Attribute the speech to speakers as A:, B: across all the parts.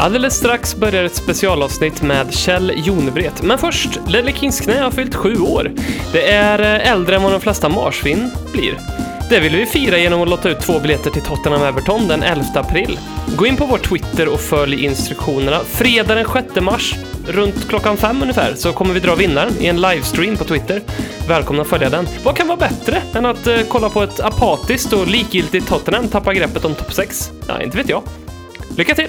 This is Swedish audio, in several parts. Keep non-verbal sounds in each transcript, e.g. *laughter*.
A: Alldeles strax börjar ett specialavsnitt med Kjell Jonevret. Men först, Ledley Kings knä har fyllt sju år. Det är eh, äldre än vad de flesta marsvin blir. Det vill vi fira genom att låta ut två biljetter till Tottenham Everton den 11 april. Gå in på vår Twitter och följ instruktionerna. Fredag den 6 mars, runt klockan fem ungefär, så kommer vi dra vinnaren i en livestream på Twitter. Välkomna att följa den. Vad kan vara bättre än att eh, kolla på ett apatiskt och likgiltigt Tottenham tappa greppet om topp 6? Ja, inte vet jag. Lycka till!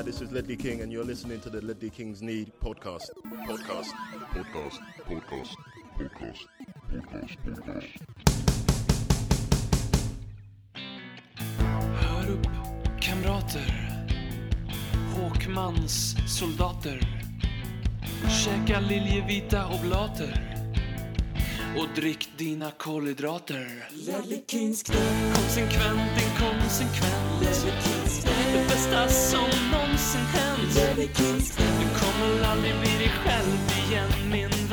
B: Hi, this is Ledley King, and you're listening to the Ledley Kings Need podcast. Podcast. Podcast. Podcast. Podcast. Podcast. Podcast.
A: Hör upp, kamrater. Håkmans soldater. Käka liljevita oblater. Och drick dina kolhydrater. Konsekvent, inkonsekvent. Det bästa som någonsin hänt. Du kommer aldrig bli dig själv igen, min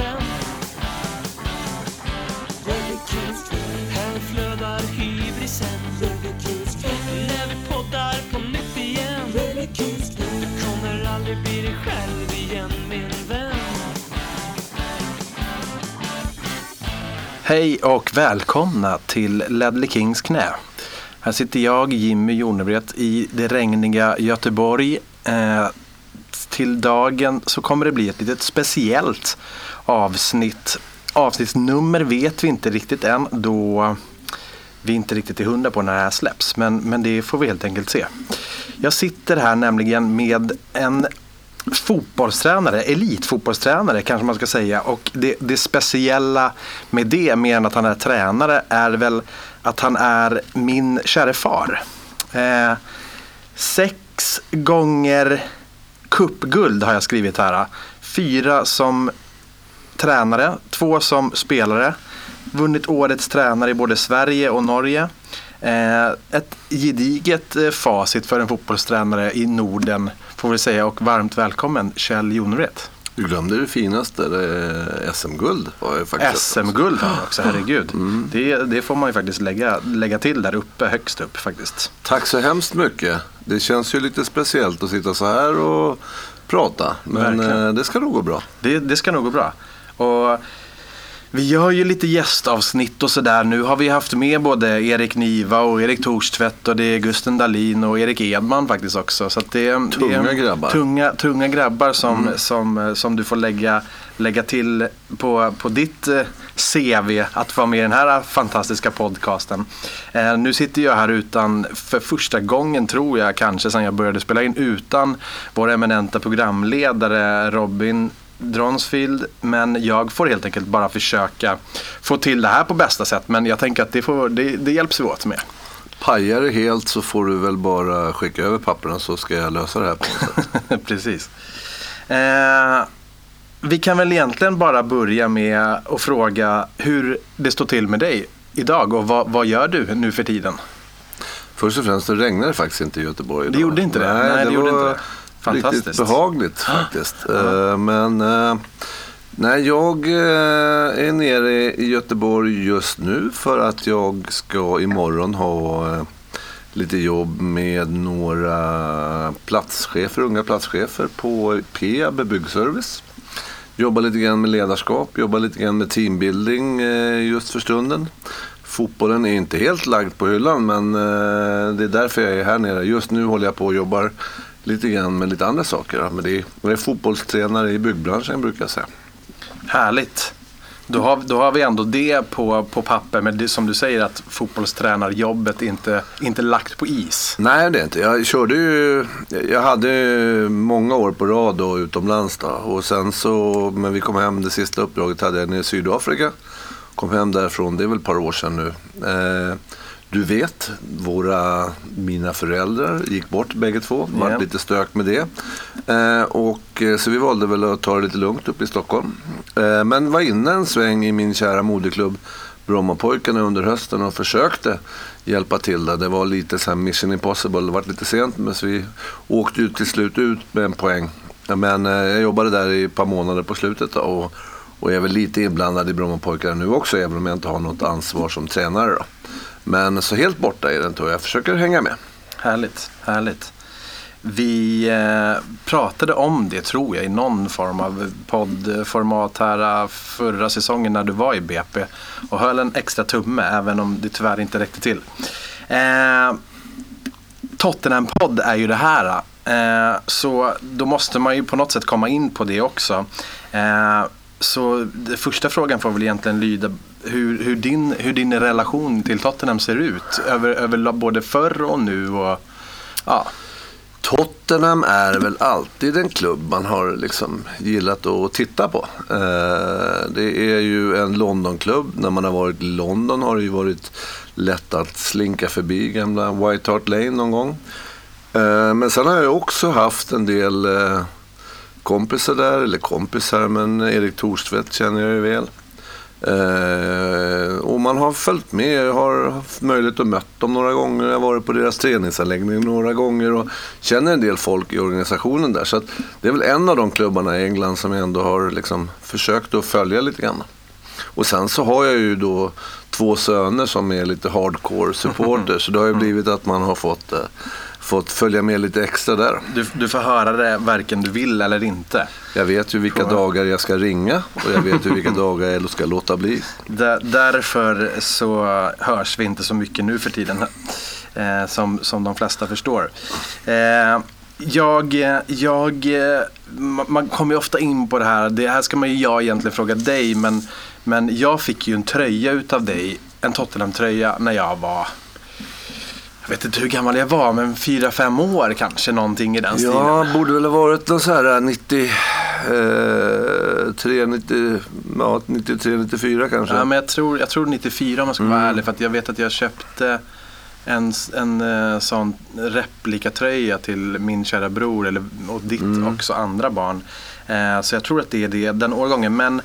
C: Hej och välkomna till Ledley Kings knä. Här sitter jag, Jimmy Jonevret, i det regniga Göteborg. Eh, till dagen så kommer det bli ett litet speciellt avsnitt. Avsnittsnummer vet vi inte riktigt än då vi inte riktigt är hundra på när det här släpps. Men, men det får vi helt enkelt se. Jag sitter här nämligen med en fotbollstränare, elitfotbollstränare kanske man ska säga. Och det, det speciella med det, mer än att han är tränare, är väl att han är min käre far. Eh, sex gånger cupguld har jag skrivit här. Fyra som tränare, två som spelare. Vunnit årets tränare i både Sverige och Norge. Eh, ett gediget eh, facit för en fotbollstränare i Norden får vi säga och varmt välkommen Kjell Jonevret.
D: Du glömde det finaste, det är SM-guld.
C: SM-guld har också, herregud. Det, det får man ju faktiskt lägga, lägga till där uppe, högst upp faktiskt.
D: Tack så hemskt mycket. Det känns ju lite speciellt att sitta så här och prata. Men
C: Verkligen.
D: eh, det ska nog gå bra.
C: Det, det ska nog gå bra. Och vi gör ju lite gästavsnitt och sådär. Nu har vi haft med både Erik Niva och Erik Torstvedt och det är Gusten Dahlin och Erik Edman faktiskt också. Så det, är-
D: Tunga
C: det är
D: grabbar.
C: Tunga, tunga grabbar som, som, som du får lägga, lägga till på, på ditt eh, CV att vara med i den här fantastiska podcasten. Eh, nu sitter jag här utan, för första gången tror jag kanske sedan jag började spela in, utan vår eminenta programledare Robin Dronsfield. Men jag får helt enkelt bara försöka få till det här på bästa sätt. Men jag tänker att det, får, det, det hjälps vi åt med.
D: Pajar det helt så får du väl bara skicka över papperna så ska jag lösa det här på något sätt. *laughs*
C: Precis. Eh, vi kan väl egentligen bara börja med att fråga hur det står till med dig idag och vad, vad gör du nu för tiden?
D: Först och främst, det regnade faktiskt inte i Göteborg idag.
C: gjorde inte det?
D: Nej,
C: Nej, det
D: det
C: gjorde
D: var
C: inte det. Fantastiskt.
D: riktigt behagligt faktiskt. Eh, Men eh, nej, jag eh, är nere i Göteborg just nu för att jag ska imorgon ha lite jobb med några platschefer, unga platschefer på Peab Byggservice. Jobbar lite grann med ledarskap, jobbar lite grann med teambuilding just för stunden. Fotbollen är inte helt lagd på hyllan men det är därför jag är här nere. Just nu håller jag på och jobbar lite grann med lite andra saker. Men det är, jag är fotbollstränare i byggbranschen brukar jag säga.
C: Härligt. Då har, då har vi ändå det på, på papper. Men det, som du säger att fotbollstränarjobbet inte inte lagt på is.
D: Nej, det är inte. Jag körde ju, jag hade många år på rad då, utomlands då. Och sen så, men vi kom hem, det sista uppdraget hade jag nere i Sydafrika. Kom hem därifrån, det är väl ett par år sedan nu. Eh, du vet, våra, mina föräldrar gick bort bägge två. Det var
C: Ja.
D: lite stök med det. Eh, och, eh, så vi valde väl att ta det lite lugnt uppe i Stockholm. Eh, men var inne en sväng i min kära moderklubb Brommapojkarna under hösten och försökte hjälpa till där. Det var lite så mission impossible. Det var lite sent men så vi åkte ju till slut ut med en poäng. Men eh, jag jobbade där i ett par månader på slutet då, och, och är väl lite inblandad i Brommapojkarna nu också även om jag inte har något ansvar som tränare. Då. Men så helt borta är den inte och jag försöker hänga med.
C: Härligt, härligt. Vi eh, pratade om det tror jag i någon form av poddformat här eh, förra säsongen när du var i BP och höll en extra tumme även om det tyvärr inte räckte till. Eh, Tottenham-podd är ju det här. Eh, så då måste man ju på något sätt komma in på det också. Eh, så den första frågan får väl egentligen lyda hur, hur, din, hur din relation till Tottenham ser ut. Över, över både förr och nu. Och, ja.
D: Tottenham är väl alltid en klubb man har liksom gillat att titta på. Eh, det är ju en Londonklubb. När man har varit i London har det ju varit lätt att slinka förbi gamla White Hart Lane någon gång. Eh, men sen har jag också haft en del eh, kompisar där, eller kompisar, men Erik Thorstvedt känner jag ju väl. Eh, och man har följt med, jag har haft möjlighet att möta dem några gånger, jag har varit på deras träningsanläggning några gånger och känner en del folk i organisationen där. Så det är väl en av de klubbarna i England som jag ändå har liksom försökt att följa lite grann. Och sen så har jag ju då två söner som är lite hardcore supporters. *laughs* Så det har ju blivit att man har fått eh, fått följa med lite extra där.
C: Du, du får höra det varken du vill eller inte.
D: Jag vet ju vilka dagar jag ska ringa och jag vet ju vilka *laughs* dagar jag ska låta bli.
C: Där, därför så hörs vi inte så mycket nu för tiden. Eh, som, som de flesta förstår. Eh, jag, jag, man kommer ju ofta in på det här. Det här ska man ju jag egentligen fråga dig. Men, men jag fick ju en tröja utav dig. En Tottenham-tröja när jag var jag vet inte hur gammal jag var, men fyra fem år kanske någonting i den stilen.
D: Ja, borde väl ha varit någon så här 93, eh, 90, ja, 93, 94 kanske.
C: Ja, men jag tror, jag tror 94 om man ska mm. vara ärlig, för jag vet att jag köpte en, en uh, sån replikatröja till min kära bror eller, och ditt mm. också andra barn. Uh, så jag tror att det är det, den årgången. Men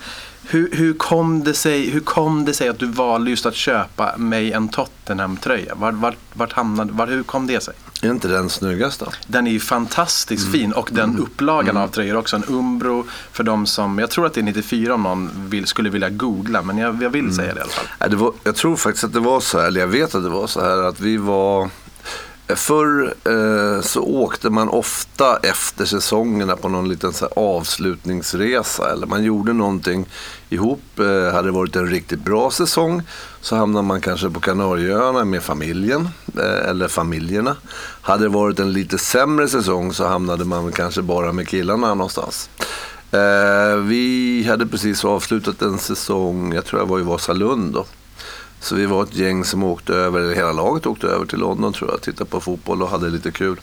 C: hur, hur, kom det sig, hur kom det sig att du valde just att köpa mig en Tottenham-tröja? Var, var, vart hamnade, var, hur kom det sig?
D: Är inte den snyggast då?
C: Den är ju fantastiskt mm. fin och den mm. upplagan mm. av tröjor också. En Umbro för de som, jag tror att det är 94 om någon vill, skulle vilja googla men jag, jag vill mm. säga det i alla fall.
D: Det var, jag tror faktiskt att det var så här, eller jag vet att det var så här att vi var Förr eh, så åkte man ofta efter säsongerna på någon liten så avslutningsresa eller man gjorde någonting ihop. Eh, hade det varit en riktigt bra säsong så hamnade man kanske på Kanarieöarna med familjen eh, eller familjerna. Hade det varit en lite sämre säsong så hamnade man kanske bara med killarna någonstans. Eh, vi hade precis avslutat en säsong, jag tror jag var i Vasalund då. Så vi var ett gäng som åkte över, eller hela laget åkte över till London tror jag, tittade på fotboll och hade lite kul.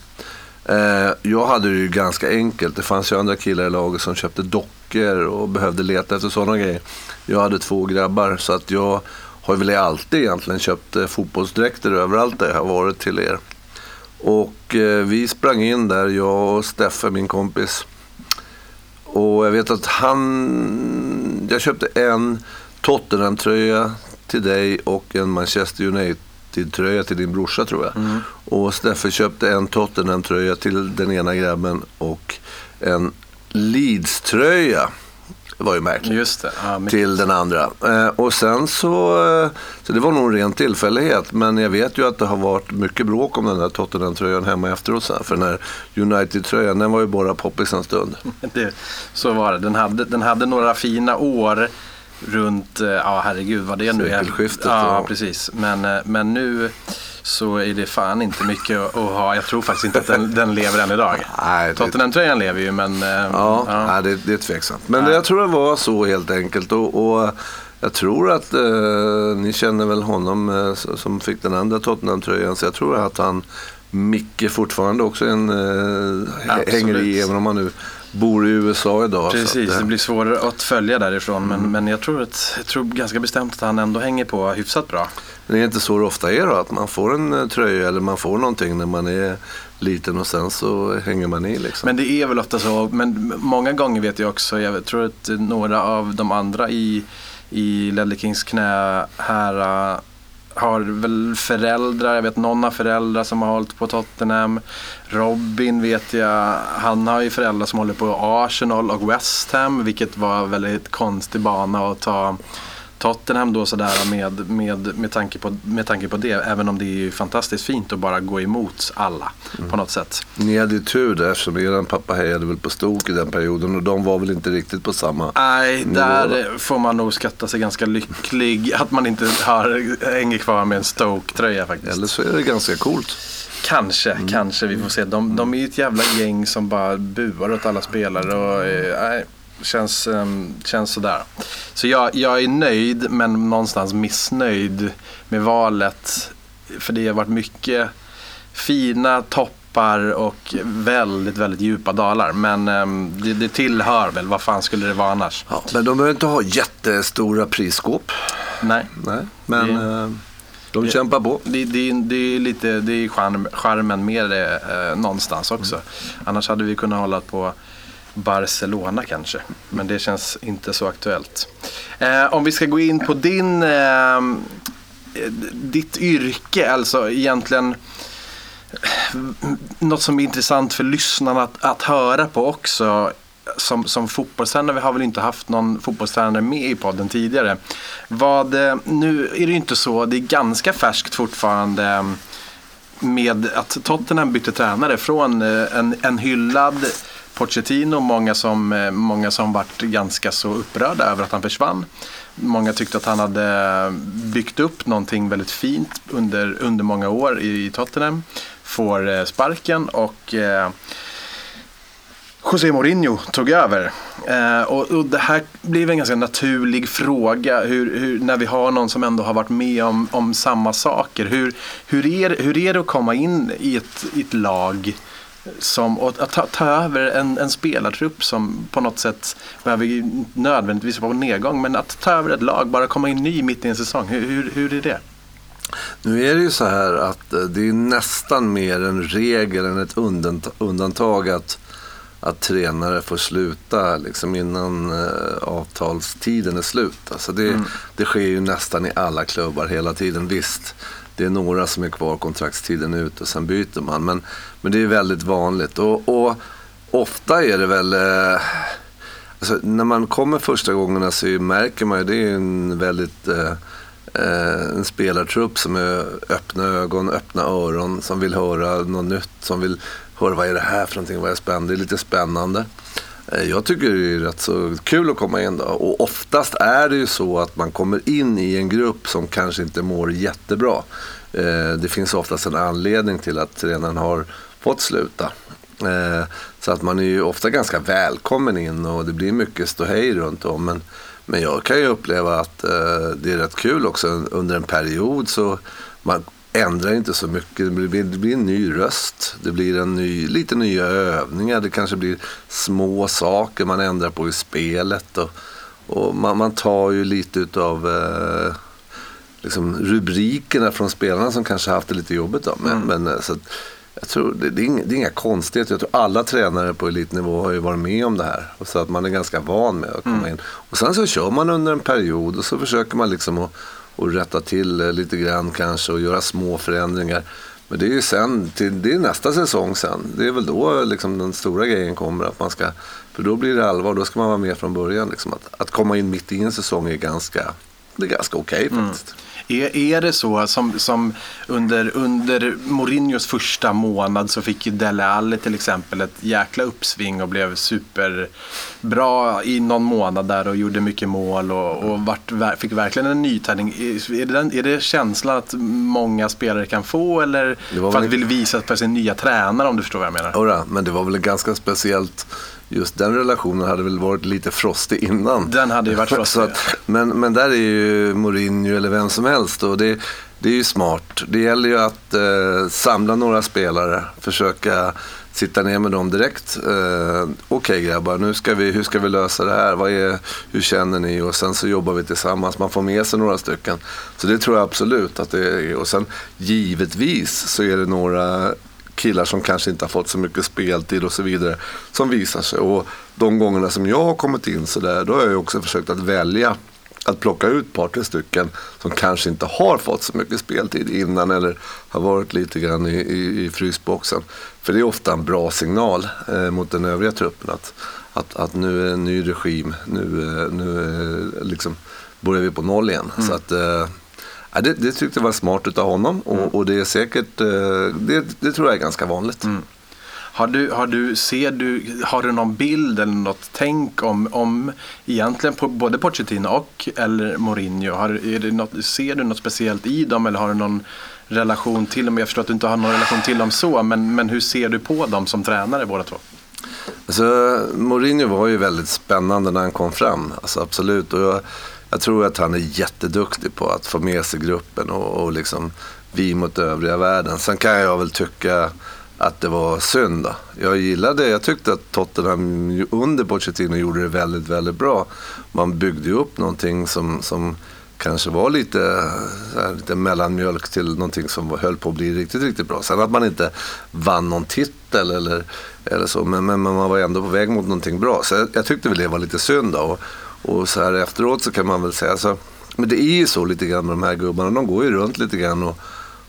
D: Eh, jag hade det ju ganska enkelt. Det fanns ju andra killar i laget som köpte dockor och behövde leta efter sådana grejer. Jag hade två grabbar så att jag har väl alltid egentligen köpt eh, fotbollsdräkter överallt där jag har varit till er. Och eh, vi sprang in där, jag och Steffe, min kompis. Och jag vet att han... Jag köpte en Tottenham-tröja till dig och en Manchester United-tröja till din brorsa tror jag. Mm. Och Steffe köpte en Tottenham-tröja till den ena grabben och en Leeds-tröja. Det var ju märkligt.
C: Just det. Ja,
D: till den andra. Eh, och sen så, eh, så det var nog en ren tillfällighet. Men jag vet ju att det har varit mycket bråk om den där Tottenham-tröjan hemma efteråt sen. För den här United-tröjan, den var ju bara poppis en stund. *laughs*
C: Det, så var det. Den hade, den hade några fina år runt, eh, ja herregud vad det nu är.
D: Sekelskiftet.
C: Ja, precis. Men, eh, men nu så är det fan inte mycket att ha. Jag tror faktiskt inte att den, den lever än idag. Nej, Tottenham-tröjan lever ju men... Eh,
D: ja, ja. Nej, det, det är tveksamt. Men det, jag tror det var så helt enkelt. Och, och jag tror att eh, ni känner väl honom eh, som fick den andra Tottenham-tröjan. Så jag tror att han, Micke fortfarande också en, eh, hänger i även om han nu bor i USA idag.
C: Precis, det... det... blir svårare att följa därifrån. Mm. Men, men jag, tror att, jag tror ganska bestämt att han ändå hänger på hyfsat bra.
D: Men det är inte så det ofta är då? Att man får en eh, tröja eller man får någonting när man är liten och sen så hänger man i liksom.
C: Men det är väl ofta så. Men många gånger vet jag också, jag tror att några av de andra i, i Ledley Kings knä här har väl föräldrar, jag vet någon har föräldrar som har hållit på Tottenham. Robin vet jag, han har ju föräldrar som håller på Arsenal och West Ham vilket var en väldigt konstig bana att ta, Tottenham då sådär med, med, med, tanke på, med tanke på det. Även om det är ju fantastiskt fint att bara gå emot alla på något sätt.
D: Ni hade ju tur där eftersom er pappa hejade väl på Stok i den perioden och de var väl inte riktigt på samma.
C: Nej,
D: Nivå.
C: där får man nog skatta sig ganska lycklig att man inte har, hänger kvar med en Stoke-tröja faktiskt.
D: Eller så är det ganska coolt.
C: Kanske,
D: Mm.
C: kanske. Vi får se. De, de är ju ett jävla gäng som bara buar åt alla spelare och eh, känns, um, känns sådär. Så jag, jag är nöjd men någonstans missnöjd med valet. För det har varit mycket fina toppar och väldigt, väldigt djupa dalar. Men ehm, det, det tillhör väl. Vad fan skulle det vara annars?
D: Ja, men de behöver inte ha jättestora prisskåp.
C: Nej.
D: Nej, men
C: Det-
D: eh, de kämpar på.
C: Det, är lite det är charm, charmen med det eh, någonstans också. Annars hade vi kunnat hålla på Barcelona kanske. Men det känns inte så aktuellt. Eh, om vi ska gå in på din, eh, ditt yrke, alltså egentligen eh, något som är intressant för lyssnarna att, att höra på också. Som, som fotbollstränare, vi har väl inte haft någon fotbollstränare med i podden tidigare. Vad, eh, nu är det ju inte så, det är ganska färskt fortfarande eh, med att Tottenham bytte tränare från en, en hyllad Pochettino, många som, eh, många som varit ganska så upprörda över att han försvann. Många tyckte att han hade byggt upp någonting väldigt fint under, under många år i, Tottenham. Får eh, sparken och eh, José Mourinho tog över. Eh, och, och det här blev en ganska naturlig fråga hur, hur, när vi har någon som ändå har varit med om, om samma saker. Hur, hur, är, hur är det att komma in i ett, i ett lag som, och att ta, ta över en, en spelartrupp som på något sätt behöver nödvändigtvis vara på nedgång men att ta över ett lag, bara komma in ny mitt i en säsong. Hur, hur, hur är det?
D: Nu är det ju så här att eh, det är nästan mer en regel än ett undant- undantag att, att tränare får sluta liksom innan eh, avtalstiden är slut. Alltså det, det sker ju nästan i alla klubbar hela tiden. Visst, det är några som är kvar kontraktstiden ut och sen byter man. Men, men det är väldigt vanligt. Och, och ofta är det väl... Eh, Alltså, när man kommer första gångerna så märker man ju det är en väldigt eh, eh, en spelartrupp som är öppna ögon, öppna öron, som vill höra något nytt, som vill höra vad är det här för någonting, vad är spännande, det är lite spännande. Eh, jag tycker det är rätt så kul att komma in då. Och oftast är det ju så att man kommer in i en grupp som kanske inte mår jättebra. Eh, det finns oftast en anledning till att tränaren har fått sluta. Eh, så att man är ju ofta ganska välkommen in och det blir mycket ståhej runt om. Men, men jag kan ju uppleva att det är rätt kul också under en period så man ändrar inte så mycket. Det blir, det blir en ny röst, det blir en ny, lite nya övningar, det kanske blir små saker man ändrar på i spelet. Och, och man, man tar ju lite utav eh, liksom rubrikerna från spelarna som kanske haft det lite jobbigt. Då. Men, men, eh, så att, jag tror det, det, är inga, det är inga konstigheter. Jag tror alla tränare på elitnivå har ju varit med om det här. Och så att man är ganska van med att komma in. Och sen så kör man under en period och så försöker man liksom att, att rätta till lite grann kanske och göra små förändringar. Men det är ju sen, till, det är nästa säsong sen. Det är väl då liksom den stora grejen kommer. Att man ska, för då blir det allvar, då ska man vara med från början. Liksom. Att, att komma in mitt i en säsong är ganska, det är ganska okej faktiskt.
C: Är, är det så som, som under, under Mourinhos första månad så fick ju Dele Alli till exempel ett jäkla uppsving och blev superbra i någon månad där och gjorde mycket mål och, och vart, fick verkligen en nytändning. Är, är, det den, är det känslan att många spelare kan få eller för att
D: väl-
C: vill visa för sin nya tränare om du förstår vad jag menar?
D: Jodå, men det var väl ganska speciellt. Just den relationen hade väl varit lite frostig innan.
C: Den hade ju varit frostig, *laughs*
D: Så att, men, men där är ju Mourinho eller vem som helst. Och det, det är ju smart. Det gäller ju att eh, samla några spelare. Försöka sitta ner med dem direkt. Eh, Okej grabbar, nu ska vi, hur ska vi lösa det här? Vad är, hur känner ni? Och sen så jobbar vi tillsammans. Man får med sig några stycken. Så det tror jag absolut att det är. Och sen givetvis så är det några killar som kanske inte har fått så mycket speltid och så vidare som visar sig. Och de gångerna som jag har kommit in så där, då har jag också försökt att välja att plocka ut ett par, tre stycken som kanske inte har fått så mycket speltid innan eller har varit lite grann i, i, i frysboxen. För det är ofta en bra signal eh, mot den övriga truppen att, att, att nu är det en ny regim, nu, eh, nu eh, liksom börjar vi på noll igen. Så att, eh, ja, det, det tyckte jag var smart utav honom och, och det är säkert, eh, det, det tror jag är ganska vanligt.
C: Har du, har, du, ser du, har du någon bild eller något tänk om, om egentligen på både Pochettino och eller Mourinho? Har, är det något, ser du något speciellt i dem eller har du någon relation till dem? Jag förstår att du inte har någon relation till dem så, men, men hur ser du på dem som tränare båda två?
D: Alltså, Mourinho var ju väldigt spännande när han kom fram, alltså, absolut. Och jag, jag tror att han är jätteduktig på att få med sig gruppen och, och liksom vi mot övriga världen. Sen kan jag väl tycka att det var synd. Då. Jag gillade, jag tyckte att Tottenham under Pochettino gjorde det väldigt, väldigt bra. Man byggde ju upp någonting som, som kanske var lite, här, lite mellanmjölk till någonting som höll på att bli riktigt, riktigt bra. Sen att man inte vann någon titel eller, eller så, men, men man var ändå på väg mot någonting bra. Så jag, jag tyckte väl det var lite synd. Då. Och, och så här efteråt så kan man väl säga så. Men det är ju så lite grann med de här gubbarna. De går ju runt lite grann och,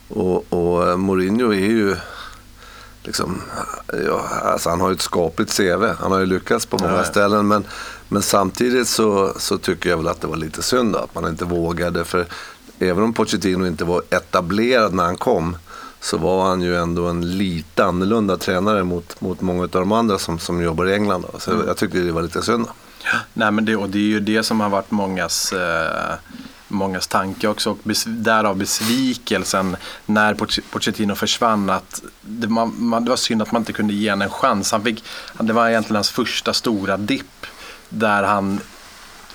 D: och, och Mourinho är ju liksom, ja, alltså han har ju ett skapligt CV. Han har ju lyckats på många
C: ja.
D: ställen. Men, men samtidigt så, så tycker jag väl att det var lite synd att man inte vågade. För även om Pochettino inte var etablerad när han kom så var han ju ändå en lite annorlunda tränare mot, mot många av de andra som, som jobbar i England. Då. Så jag tyckte det var lite synd. Då.
C: Nej, men det, och det är ju det som har varit mångas, eh, mångas tanke också. Och bes, därav besvikelsen när Pochettino försvann. Att det, man, man, det var synd att man inte kunde ge honom en chans. Han fick, det var egentligen hans första stora dipp. Där han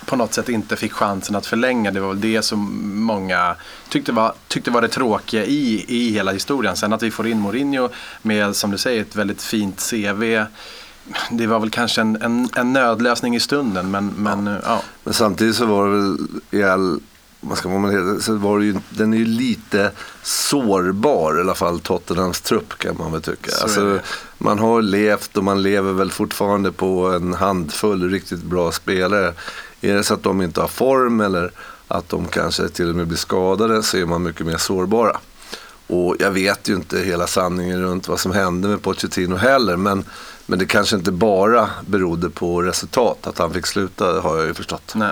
C: på något sätt inte fick chansen att förlänga. Det var väl det som många tyckte var, tyckte var det tråkiga i, i hela historien. Sen att vi får in Mourinho med, som du säger, ett väldigt fint CV. Det var väl kanske en, en, en nödlösning i stunden men, men ja.
D: Men samtidigt så var det väl i all, vad ska man heta, så var det ju, den är ju lite sårbar i alla fall Tottenhams trupp kan man väl tycka. Alltså, man har levt och man lever väl fortfarande på en handfull riktigt bra spelare. Är det så att de inte har form eller att de kanske till och med blir skadade så är man mycket mer sårbara. Och jag vet ju inte hela sanningen runt vad som hände med Pochettino heller. Men, men det kanske inte bara berodde på resultat. Att han fick sluta har jag ju förstått.
C: Nej.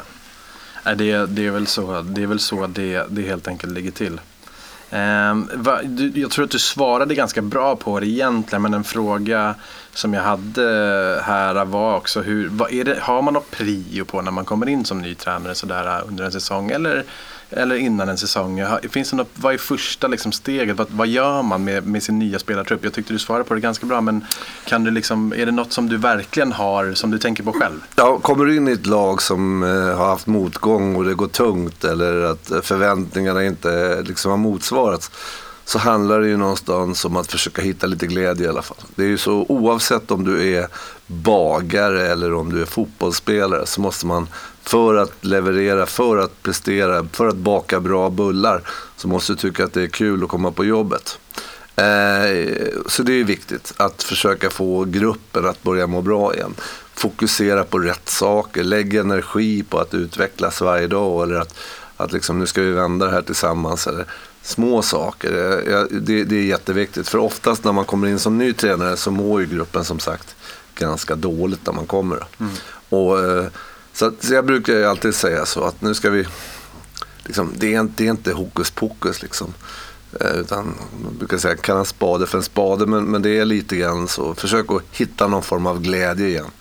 C: Det, det är väl så det, är väl så det, det helt enkelt ligger till. Ehm, jag tror att du svarade ganska bra på det egentligen men en fråga som jag hade här var också hur, vad är det, har man något prio på när man kommer in som ny tränare sådär under en säsong eller, eller innan en säsong? Finns det något, vad är första liksom steget? Vad, vad gör man med, med sin nya spelartrupp? Jag tyckte du svarade på det ganska bra men kan du liksom, är det något som du verkligen har som du tänker på själv?
D: Ja, kommer du in i ett lag som eh, har haft motgång och det går tungt eller att eh, förväntningarna inte eh, liksom har motsvarats så handlar det ju någonstans om att försöka hitta lite glädje i alla fall. Det är ju så oavsett om du är bagare eller om du är fotbollsspelare så måste man för att leverera, för att prestera, för att baka bra bullar så måste du tycka att det är kul att komma på jobbet. Eh, så det är viktigt att försöka få gruppen att börja må bra igen. Fokusera på rätt saker, lägg energi på att utvecklas varje dag eller att, att liksom, nu ska vi vända det här tillsammans. Eller små saker, Eh, det, det är jätteviktigt. För oftast när man kommer in som ny tränare så mår ju gruppen som sagt ganska dåligt när man kommer. då. Och, eh, så, att, så jag brukar ju alltid säga så att nu ska vi liksom, det, är, inte- det är inte hokus pokus liksom. Eh, Utan man brukar säga kalla en spade för en spade men, men det är lite grann så. Försök att hitta någon form av glädje igen.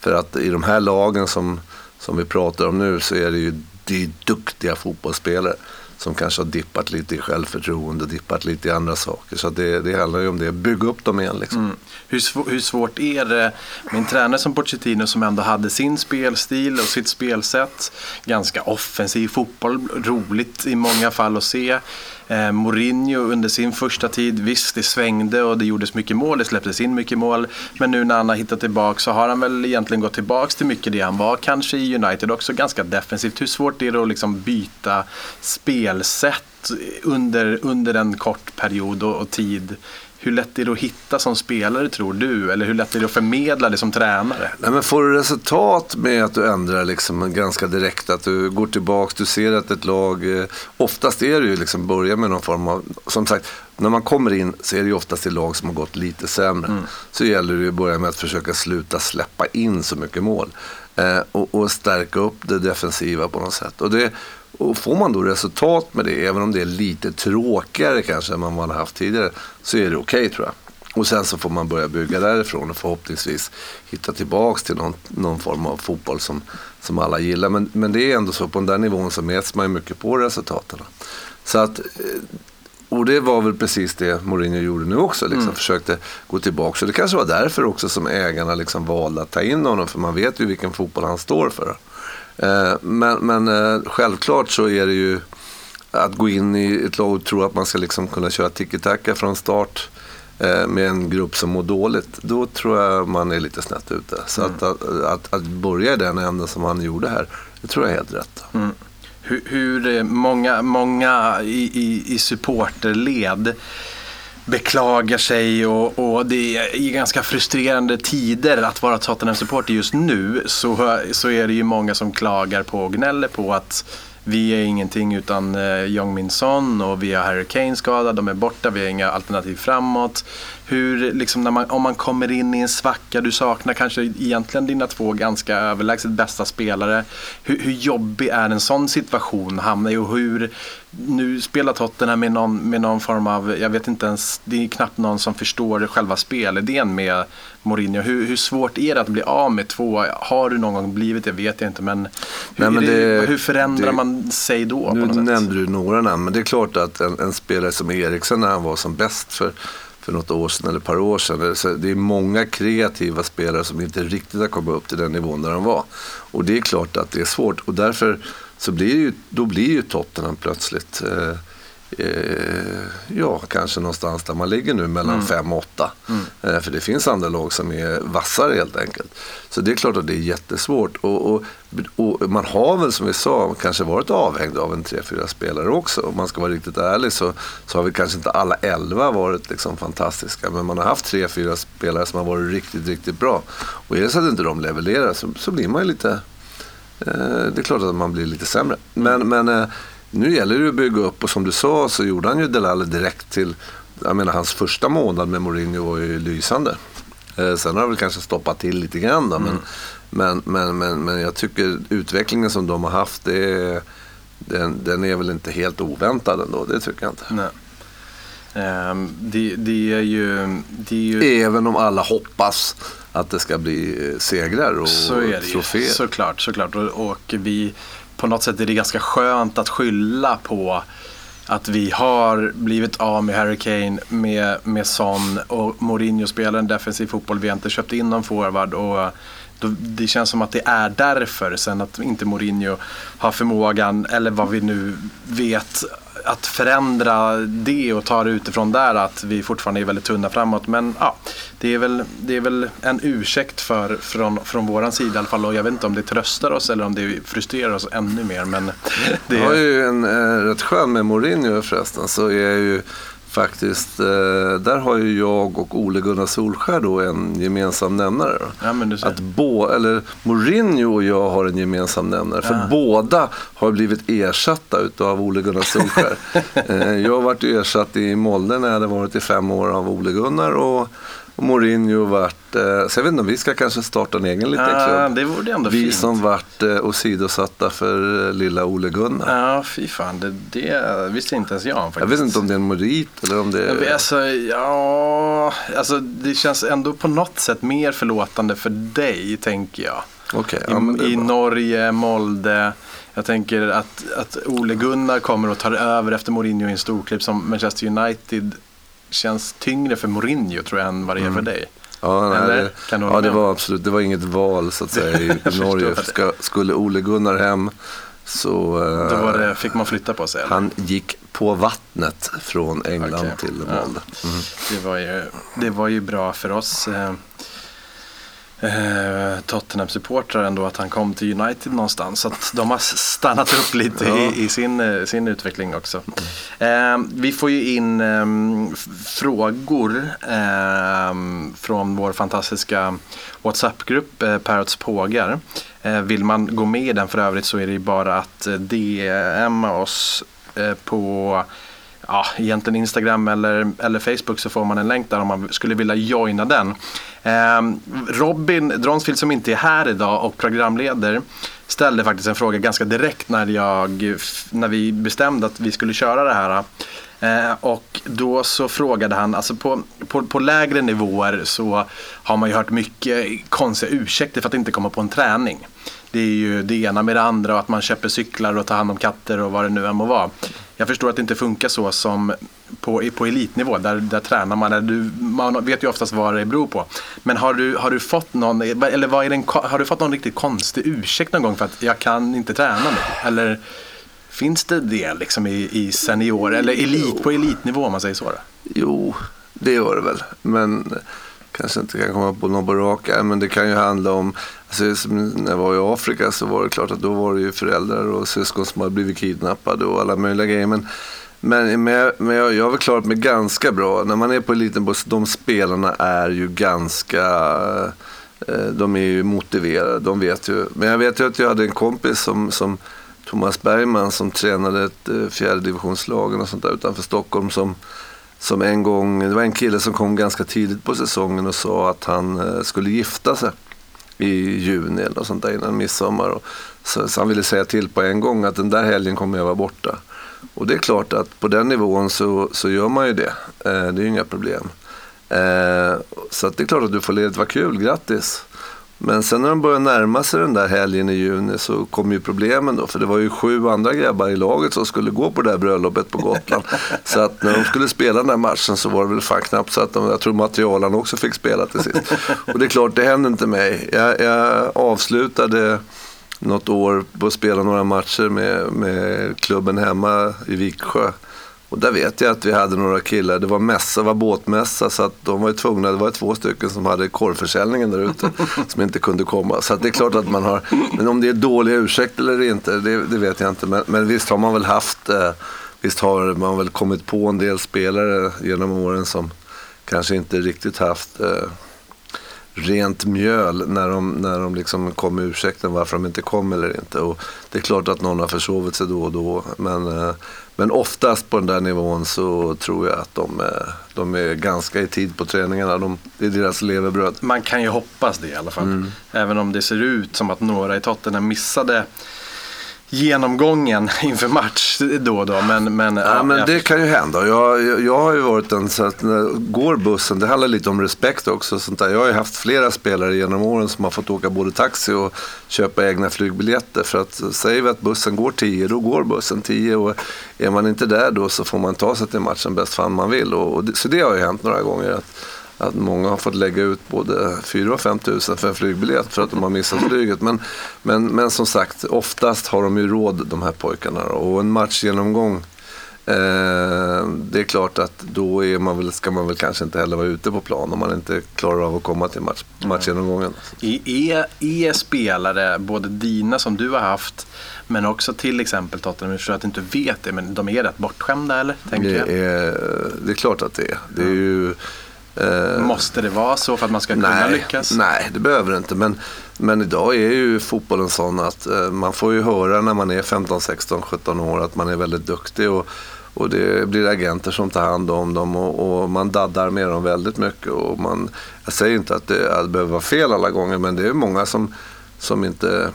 D: För att i de här lagen som, som vi pratar om nu så är det ju det är duktiga fotbollsspelare som kanske har dippat lite i självförtroende, dippat lite i andra saker. Så det, det handlar ju om det, bygga upp dem igen liksom.
C: Mm. Hur, sv- hur svårt är det med en tränare som Pochettino som ändå hade sin spelstil och sitt spelsätt. Ganska offensiv fotboll, roligt i många fall att se. Eh, Mourinho under sin första tid, visst det svängde och det gjordes mycket mål, det släpptes in mycket mål. Men nu när han har hittat tillbaka så har han väl egentligen gått tillbaka till mycket det han var kanske i United också ganska defensivt. Hur svårt är det att liksom byta spelsätt under, under en kort period och, och tid? Hur lätt är det att hitta som spelare tror du? Eller hur lätt är det att förmedla det som tränare?
D: Nej, men får du resultat med att du ändrar liksom ganska direkt, att du går tillbaka, du ser att ett lag, eh, oftast är det ju liksom börja med någon form av, som sagt, när man kommer in så är det ju oftast ett lag som har gått lite sämre. Så gäller det ju att börja med att försöka sluta släppa in så mycket mål. Eh, och, och stärka upp det defensiva på något sätt. Och det, Och får man då resultat med det, även om det är lite tråkigare kanske än vad man har haft tidigare, så är det okej okay, tror jag. Och sen så får man börja bygga därifrån och förhoppningsvis hitta tillbaks till någon, någon form av fotboll som, som alla gillar. Men, men det är ändå så, på den där nivån så mäts man ju mycket på resultaten. Så att, eh, och det var väl precis det Mourinho gjorde nu också. Liksom, mm. Försökte gå tillbaka. Så det kanske var därför också som ägarna liksom valde att ta in honom. För man vet ju vilken fotboll han står för. Eh, men, men eh, självklart så är det ju att gå in i ett lag och tro att man ska liksom kunna köra tiki-taka från start eh, med en grupp som mår dåligt. Då tror jag man är lite snett ute. Så mm. att, att, att, att, börja i den änden som han gjorde här, det tror jag är helt rätt. Mm.
C: Hur, hur, många, många i, i, i supporterled beklagar sig och, och, det är i ganska frustrerande tider att vara Tottenham-supporter just nu så, så är det ju många som klagar på och gnäller på att vi är ingenting utan eh, Jong Min Son och vi har Harry Kane skadad, de är borta, vi har inga alternativ framåt. Hur, liksom, när man, om man kommer in i en svacka, du saknar kanske egentligen dina två ganska överlägset bästa spelare. Hur, hur jobbig är en sån situation att hamna i och hur, nu spelar Tottenham med någon, med någon form av, jag vet inte ens, det är knappt någon som förstår själva spelidén med Mourinho. Hur, hur svårt är det att bli av med två? Har du någon gång blivit det vet jag inte men hur, Nej, men det, hur förändrar det, man sig då?
D: Nu nämnde du några namn men det är klart att en, en spelare som Eriksen när han var som bäst för för något år sedan eller ett par år sedan. Det är många kreativa spelare som inte riktigt har kommit upp till den nivån där de var. Och det är klart att det är svårt och därför så blir ju, då blir ju Tottenham plötsligt eh, eh, ja, kanske någonstans där man ligger nu mellan 5 mm. och 8. Mm. Eh, för det finns andra lag som är vassare helt enkelt. Så det är klart att det är jättesvårt. Och, och, och man har väl som vi sa kanske varit avhängd av en 3-4 spelare också. Om man ska vara riktigt ärlig så, så har vi kanske inte alla 11 varit liksom fantastiska. Men man har haft 3-4 spelare som har varit riktigt, riktigt bra. Och är det så att inte de levererar så, så blir man ju lite det är klart att man blir lite sämre. Men, men eh, nu gäller det att bygga upp och som du sa så gjorde han ju Delale direkt till, jag menar hans första månad med Mourinho var ju lysande. Eh, sen har det väl kanske stoppat till lite grann då, mm. men, men, men, men, jag tycker utvecklingen som de har haft, det den, den är väl inte helt oväntad ändå, det tycker jag inte.
C: Nej. Um, det, det, är ju, det är
D: ju... Även om alla hoppas att det ska bli segrar och
C: så är det troféer. Ju. Såklart, såklart. Och, och vi på något sätt är det ganska skönt att skylla på att vi har blivit av med Harry Kane, med, med Son och Mourinho spelar en defensiv fotboll. Vi har inte köpt in någon forward. Och då, det känns som att det är därför. Sen att inte Mourinho har förmågan, eller vad vi nu vet, att förändra det och ta det utifrån där att vi fortfarande är väldigt tunna framåt. Men ja, det är väl, det är väl en ursäkt för, från, från vår sida i alla fall. Och jag vet inte om det tröstar oss eller om det frustrerar oss ännu mer. Men *laughs* det...
D: Jag har ju en eh, rätt skön med Mourinho förresten. Så är ju faktiskt, eh, där har ju jag och Ole Gunnar Solskär då en gemensam nämnare.
C: Ja,
D: att bo, eller Mourinho och jag har en gemensam nämnare. För båda har blivit ersatta av Ole Gunnar Solskär. *laughs* eh, jag har varit ersatt i Molde när jag hade varit i fem år av Ole Gunnar. Och och Mourinho vart, eh, så jag vet inte om vi ska kanske starta en egen liten
C: ja,
D: klubb.
C: Det vore ändå
D: vi
C: fint.
D: som vart eh, åsidosatta för eh, lilla Ole Gunnar.
C: Ja, fy fan. Det, det visste inte ens jag faktiskt.
D: Jag vet inte om det är en merit eller om det är...
C: Vet, alltså, ja, alltså det känns ändå på något sätt mer förlåtande för dig, tänker jag.
D: Okay,
C: I, ja, I Norge, Molde. Jag tänker att, att Ole Gunnar kommer och tar över efter Mourinho i en storklipp som Manchester United känns tyngre för Mourinho tror jag än vad det är för mm. dig.
D: Ja, nej, det, ja det var absolut, det var inget val så att säga i *laughs* Norge. Ska, skulle Ole Gunnar hem så...
C: Då det, fick man flytta på sig?
D: Eller? Han gick på vattnet från England okay. till Molde.
C: Mm. Det, var ju, det var ju bra för oss. Eh, eh, Tottenham-supportrar ändå att han kom till United någonstans. Så att de har stannat upp lite ja. i, i, sin, eh, sin utveckling också. Eh, vi får ju in eh, frågor eh, från vår fantastiska WhatsApp-grupp eh, Parrots Pågar. Eh, vill man gå med i den för övrigt så är det bara att DM oss på ja, egentligen Instagram eller, eller Facebook så får man en länk där om man skulle vilja joina den. Eh, Robin Dronsfield som inte är här idag och programleder ställde faktiskt en fråga ganska direkt när, jag, när vi bestämde att vi skulle köra det här. Eh, och då så frågade han, alltså på, på, på, lägre nivåer så har man ju hört mycket konstiga ursäkter för att inte komma på en träning. Det är ju det ena med det andra och att man köper cyklar och tar hand om katter och vad det nu än må vara. Jag förstår att det inte funkar så som på, på elitnivå, där, där tränar man. Där du, man vet ju oftast vad det beror på. Men har du, har du fått någon, eller vad är den, har du fått någon riktigt konstig ursäkt någon gång för att jag kan inte träna nu? Eller finns det det liksom i, i senior, eller elit, på elitnivå om man säger så? Då?
D: Jo, det gör det väl. Men kanske inte kan komma på någon på rak men det kan ju handla om, alltså, när jag var i Afrika så var det klart att då var det ju föräldrar och syskon som hade blivit kidnappade och alla möjliga grejer. Men, men, men, men jag, jag har väl klarat mig ganska bra. När man är på elitnivå, de spelarna är ju ganska eh, de är ju motiverade, de vet ju. Men jag vet ju att jag hade en kompis som, som Thomas Bergman som tränade ett eh, fjärde divisionslag och sånt där utanför Stockholm som som en gång, det var en kille som kom ganska tidigt på säsongen och sa att han eh, skulle gifta sig i juni eller sånt där innan midsommar. Och så, så han ville säga till på en gång att den där helgen kommer jag vara borta. Och det är klart att på den nivån så, så gör man ju det. Eh, det är ju inga problem. Eh, så att det är klart att du får ledigt, vad kul, grattis. Men sen när de började närma sig den där helgen i juni så kom ju problemen då. För det var ju sju andra grabbar i laget som skulle gå på det där bröllopet på Gotland. *laughs* så att när de skulle spela den här matchen så var det väl fan knappt så att de, jag tror materialen också fick spela till sist. *laughs* Och det är klart, det hände inte mig. Jag, jag avslutade något år på att spela några matcher med, med klubben hemma i Viksjö. Och där vet jag att vi hade några killar, det var mässa, var båtmässa så att de var ju tvungna, det var två stycken som hade korvförsäljningen där ute *laughs* som inte kunde komma. Så det är klart att man har, men om det är dåliga ursäkter eller inte, det, det vet jag inte. Men, men, visst har man väl haft, eh, visst har man väl kommit på en del spelare genom åren som kanske inte riktigt haft eh, rent mjöl när de, när de liksom kom med ursäkten varför de inte kom eller inte. Och det är klart att någon har försovit sig då och då. Men, eh, men oftast på den där nivån så tror jag att de, de är ganska i tid på träningarna. De, det är deras levebröd.
C: Man kan ju hoppas det i alla fall. Mm. Även om det ser ut som att några i Tottenham missade genomgången *laughs* inför match då och då. Men, men,
D: ja, ja men det kan ju hända. Jag, jag, jag, har ju varit en så att när går bussen, det handlar lite om respekt också. Sånt där. Jag har ju haft flera spelare genom åren som har fått åka både taxi och köpa egna flygbiljetter. För att säger vi att bussen går 10, då går bussen 10. Och är man inte där då så får man ta sig till matchen bäst fan man vill. Och, och det, så det har ju hänt några gånger. Att, att många har fått lägga ut både 4 och 5 tusen för en flygbiljett för att de har missat flyget. Men, men, men som sagt, oftast har de ju råd de här pojkarna. Och en matchgenomgång, eh, det är klart att då är man väl, ska man väl kanske inte heller vara ute på plan om man inte klarar av att komma till match, matchgenomgången.
C: Är, är spelare, både dina som du har haft, men också till exempel Tottenham, jag tror att du inte vet det, men de är rätt bortskämda eller?
D: Tänker det, är, det är klart att det är. Det är ju
C: Måste det vara så för att man ska kunna
D: nej,
C: lyckas?
D: Nej, det behöver det inte. Men, men idag är ju fotbollen sån att eh, man får ju höra när man är 15, 16, 17 år att man är väldigt duktig. Och, och det blir agenter som tar hand om dem och, och, man daddar med dem väldigt mycket. Och man, jag säger inte att det, att det behöver vara fel alla gånger men det är många som, som inte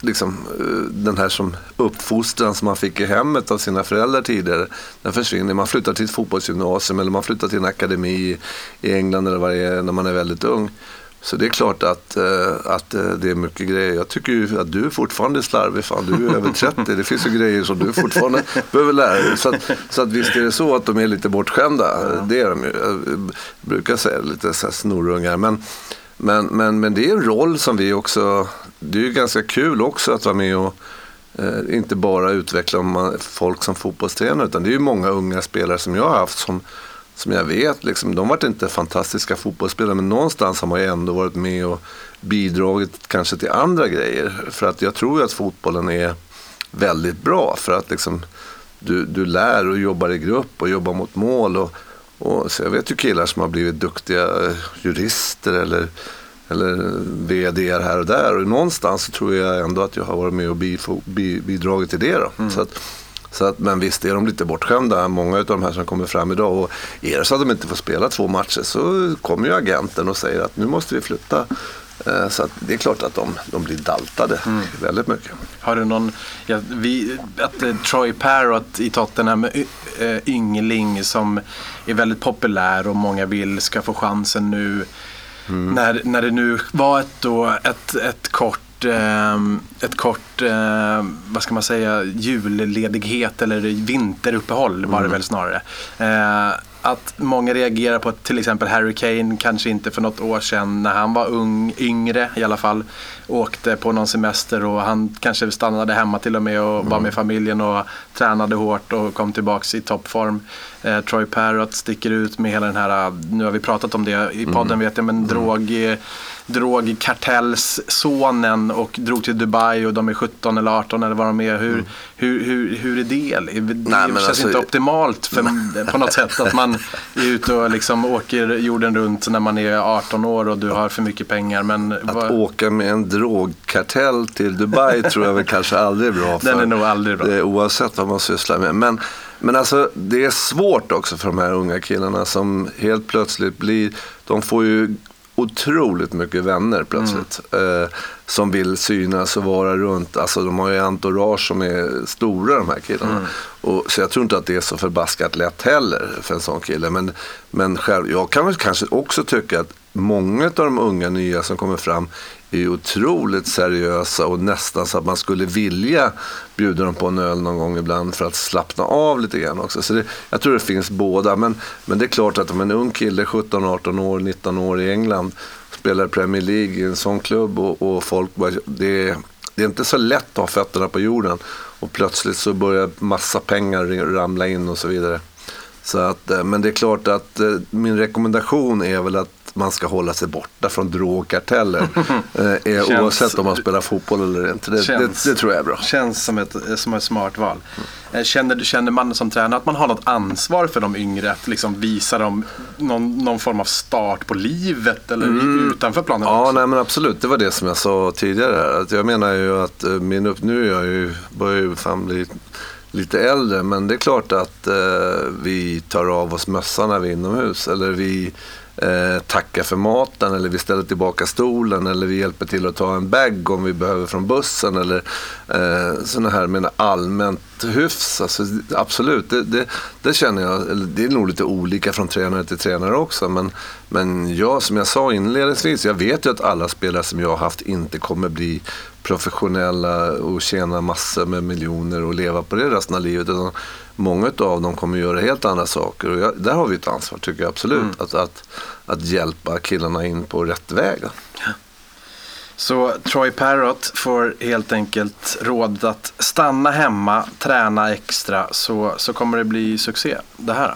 D: liksom, eh, den här som uppfostran som man fick i hemmet av sina föräldrar tidigare, den försvinner. Man flyttar till ett fotbollsgymnasium eller man flyttar till en akademi i England eller vad det är när man är väldigt ung. Så det är klart att, eh, att eh, det är mycket grejer. Jag tycker ju att du är fortfarande slarvig. Fan, du är över 30. Det finns ju grejer som du fortfarande *laughs* behöver lära dig. Så att, så att visst är det så att de är lite bortskämda. Det är de ju. Jag brukar säga lite så här snorungar. Men, men, men, men det är en roll som vi också, det är ju ganska kul också att vara med och eh, inte bara utveckla man, folk som fotbollstränare utan det är ju många unga spelare som jag har haft som, som jag vet, liksom, de varit inte fantastiska fotbollsspelare men någonstans har man ju ändå varit med och bidragit kanske till andra grejer. För att jag tror ju att fotbollen är väldigt bra för att liksom, du, du lär och jobbar i grupp och jobbar mot mål. Och, och, så jag vet ju killar som har blivit duktiga eh, jurister eller, eller vd här och där. Och någonstans så tror jag ändå att jag har varit med och bidragit till det. Då. Mm. Så, att, Så att, men visst är de lite bortskämda, många av de här som kommer fram idag. Och är det så att de inte får spela två matcher så kommer ju agenten och säger att nu måste vi flytta. Eh, Så det är klart att de, de blir daltade väldigt mycket.
C: Har du någon, ja, vi, att eh, Troy Parrott i Tottenham, eh, yngling som är väldigt populär och många vill ska få chansen nu. När, när det nu var ett, då, ett, ett kort, ehm, ett kort ehm, vad ska man säga, julledighet eller vinteruppehåll var det väl snarare. Eh, att många reagerar på att till exempel Harry Kane kanske inte för något år sedan när han var ung, yngre i alla fall åkte på någon semester och han kanske stannade hemma till och med och var med familjen och tränade hårt och kom tillbaks i toppform. Eh, Troy Parrott sticker ut med hela den här, nu har vi pratat om det i podden vet jag, men drog, eh, drogkartellssonen och drog till Dubai och de är 17 eller 18 eller vad de är. Hur, hur, hur, hur är det? Det,
D: Nej,
C: känns
D: alltså-
C: inte optimalt för, *laughs* på något sätt att man är ute och liksom åker jorden runt när man är 18 år och du har för mycket pengar. Men
D: Att
C: vad-
D: åka med en drogkartell till Dubai tror jag väl kanske aldrig är bra. *laughs*
C: Den
D: för-
C: är nog aldrig bra.
D: eh, Oavsett vad man sysslar med. Men, men alltså det är svårt också för de här unga killarna som helt plötsligt blir, de får ju otroligt mycket vänner plötsligt.
C: Mm.
D: Eh, som vill synas och vara runt. Alltså de har ju entourage som är stora de här killarna.
C: Mm.
D: Och, så jag tror inte att det är så förbaskat lätt heller för en sån kille. Men, men själv, jag kan väl kanske också tycka att många av de unga nya som kommer fram är ju otroligt seriösa och nästan så att man skulle vilja bjuda dem på en öl någon gång ibland för att slappna av lite grann också. Så det, jag tror det finns båda. Men, men det är klart att om en ung kille, 17, 18 år, 19 år i England spelar Premier League i en sån klubb och, och folk bara, det, det är inte så lätt att ha fötterna på jorden och plötsligt så börjar massa pengar ramla in och så vidare. Så att, eh, men det är klart att eh, min rekommendation är väl att man ska hålla sig borta från drogkarteller. *laughs* eh, eh,
C: Känns-
D: oavsett om man spelar fotboll eller inte. Det, det,
C: Känns-
D: det tror jag är bra.
C: Känns som ett, som ett smart val. Eh, Känner, känner man som tränare att man har något ansvar för de yngre? Att liksom visa dem någon, någon form av start på livet eller utanför planen
D: Ja,
C: också?
D: nej men absolut. Det var det som jag sa tidigare. Här. Att jag menar ju att eh, min upp... Nu är jag ju, börjar ju fan bli lite äldre. Men det är klart att eh, vi tar av oss mössan när vi är inomhus. Eller vi eh, tackar för maten. Eller vi ställer tillbaka stolen. Eller vi hjälper till att ta en bag om vi behöver från bussen. Eller eh, sådana här med allmänt hyfs. Alltså, absolut, det, det, det känner jag. Det är nog lite olika från tränare till tränare också. Men, men jag, som jag sa inledningsvis, jag vet ju att alla spelare som jag har haft inte kommer bli professionella och tjäna massor med miljoner och leva på det resten av livet. Utan många av dem kommer göra helt andra saker. Och jag, där har vi ett ansvar, tycker jag absolut. Att, att, att hjälpa killarna in på rätt väg.
C: Så Troy Parrott får helt enkelt rådet att stanna hemma, träna extra så, så kommer det bli succé. Det här.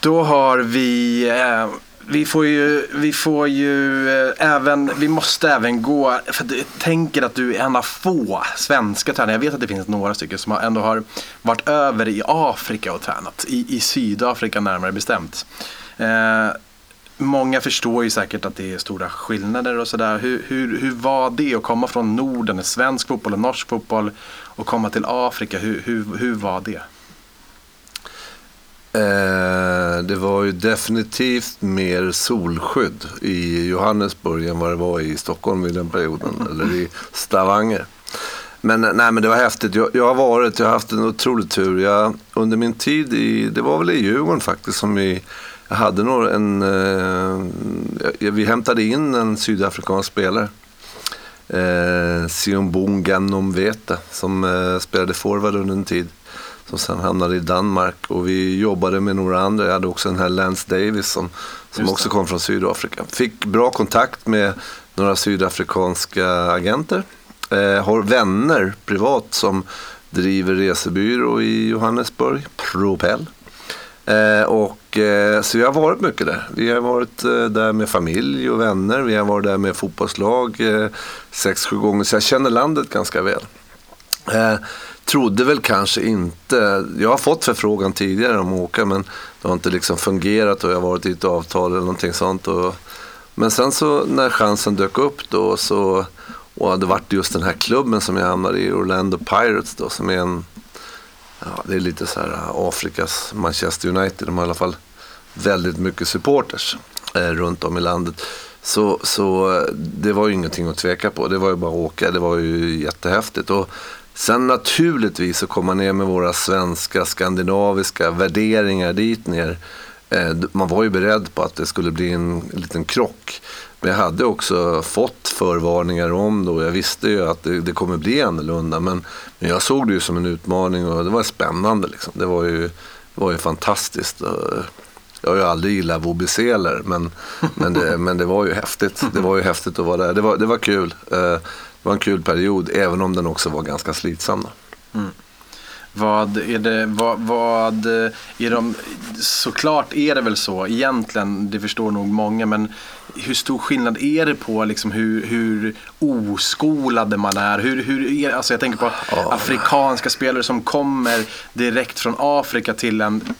C: Då har vi, eh, vi får ju, vi får ju eh, även, vi måste även gå, för jag tänker att du är en av få svenska tränare, jag vet att det finns några stycken som ändå har varit över i Afrika och tränat, i, i Sydafrika närmare bestämt. Eh, Många förstår ju säkert att det är stora skillnader och sådär. Hur, hur, hur var det att komma från Norden, svensk fotboll och norsk fotboll och komma till Afrika? Hur, hur, hur var det?
D: Eh, det var ju definitivt mer solskydd i Johannesburg än vad det var i Stockholm vid den perioden. *laughs* eller i Stavanger. Men, nej, men det var häftigt. Jag, jag har varit, jag har haft en otrolig tur. Jag, under min tid i, det var väl i Djurgården faktiskt som vi jag hade nog en, eh, vi hämtade in en sydafrikansk spelare. Eh, Siombonga Nomvete som eh, spelade forward under en tid. Som sen hamnade i Danmark och vi jobbade med några andra. Jag hade också den här Lance Davis som, som också kom från Sydafrika. Fick bra kontakt med några sydafrikanska agenter. Eh, har vänner privat som driver resebyrå i Johannesburg, Propel. Eh, och, eh, så jag har varit mycket där. Vi har varit eh, där med familj och vänner. Vi har varit där med fotbollslag eh, sex, sju gånger. Så jag känner landet ganska väl. Trodde väl kanske inte, jag har fått förfrågan tidigare om att åka men det har inte liksom fungerat och jag har varit i ett avtal eller någonting sånt. Och, men sen så när chansen dök upp då så, och det vart just den här klubben som jag hamnade i, Orlando Pirates då, som är en, ja det är lite så här eh, Afrikas Manchester United, de har i alla fall väldigt mycket supporters eh, runt om i landet. Så, så eh, det var ju ingenting att tveka på. Det var ju bara att åka. Det var ju jättehäftigt. Och sen naturligtvis så komma ner med våra svenska, skandinaviska värderingar dit ner. Eh, man var ju beredd på att det skulle bli en liten krock. Men jag hade också fått förvarningar om det och jag visste ju att det, det kommer bli annorlunda. Men, men jag såg det ju som en utmaning och det var spännande. Liksom. Det, var ju, det var ju fantastiskt. Eh, jag har ju aldrig gillat vobiseler men, men, det, men det var ju häftigt. Det var ju häftigt att vara där. Det var, det var kul. Eh, Eh, var en kul period även om den också var ganska slitsam. Mm.
C: Vad är det, vad, vad är de, såklart är det väl så egentligen, det förstår nog många, men hur stor skillnad är det på liksom hur, hur oskolade man är? Hur, hur är, alltså jag tänker på afrikanska spelare som kommer direkt från Afrika till en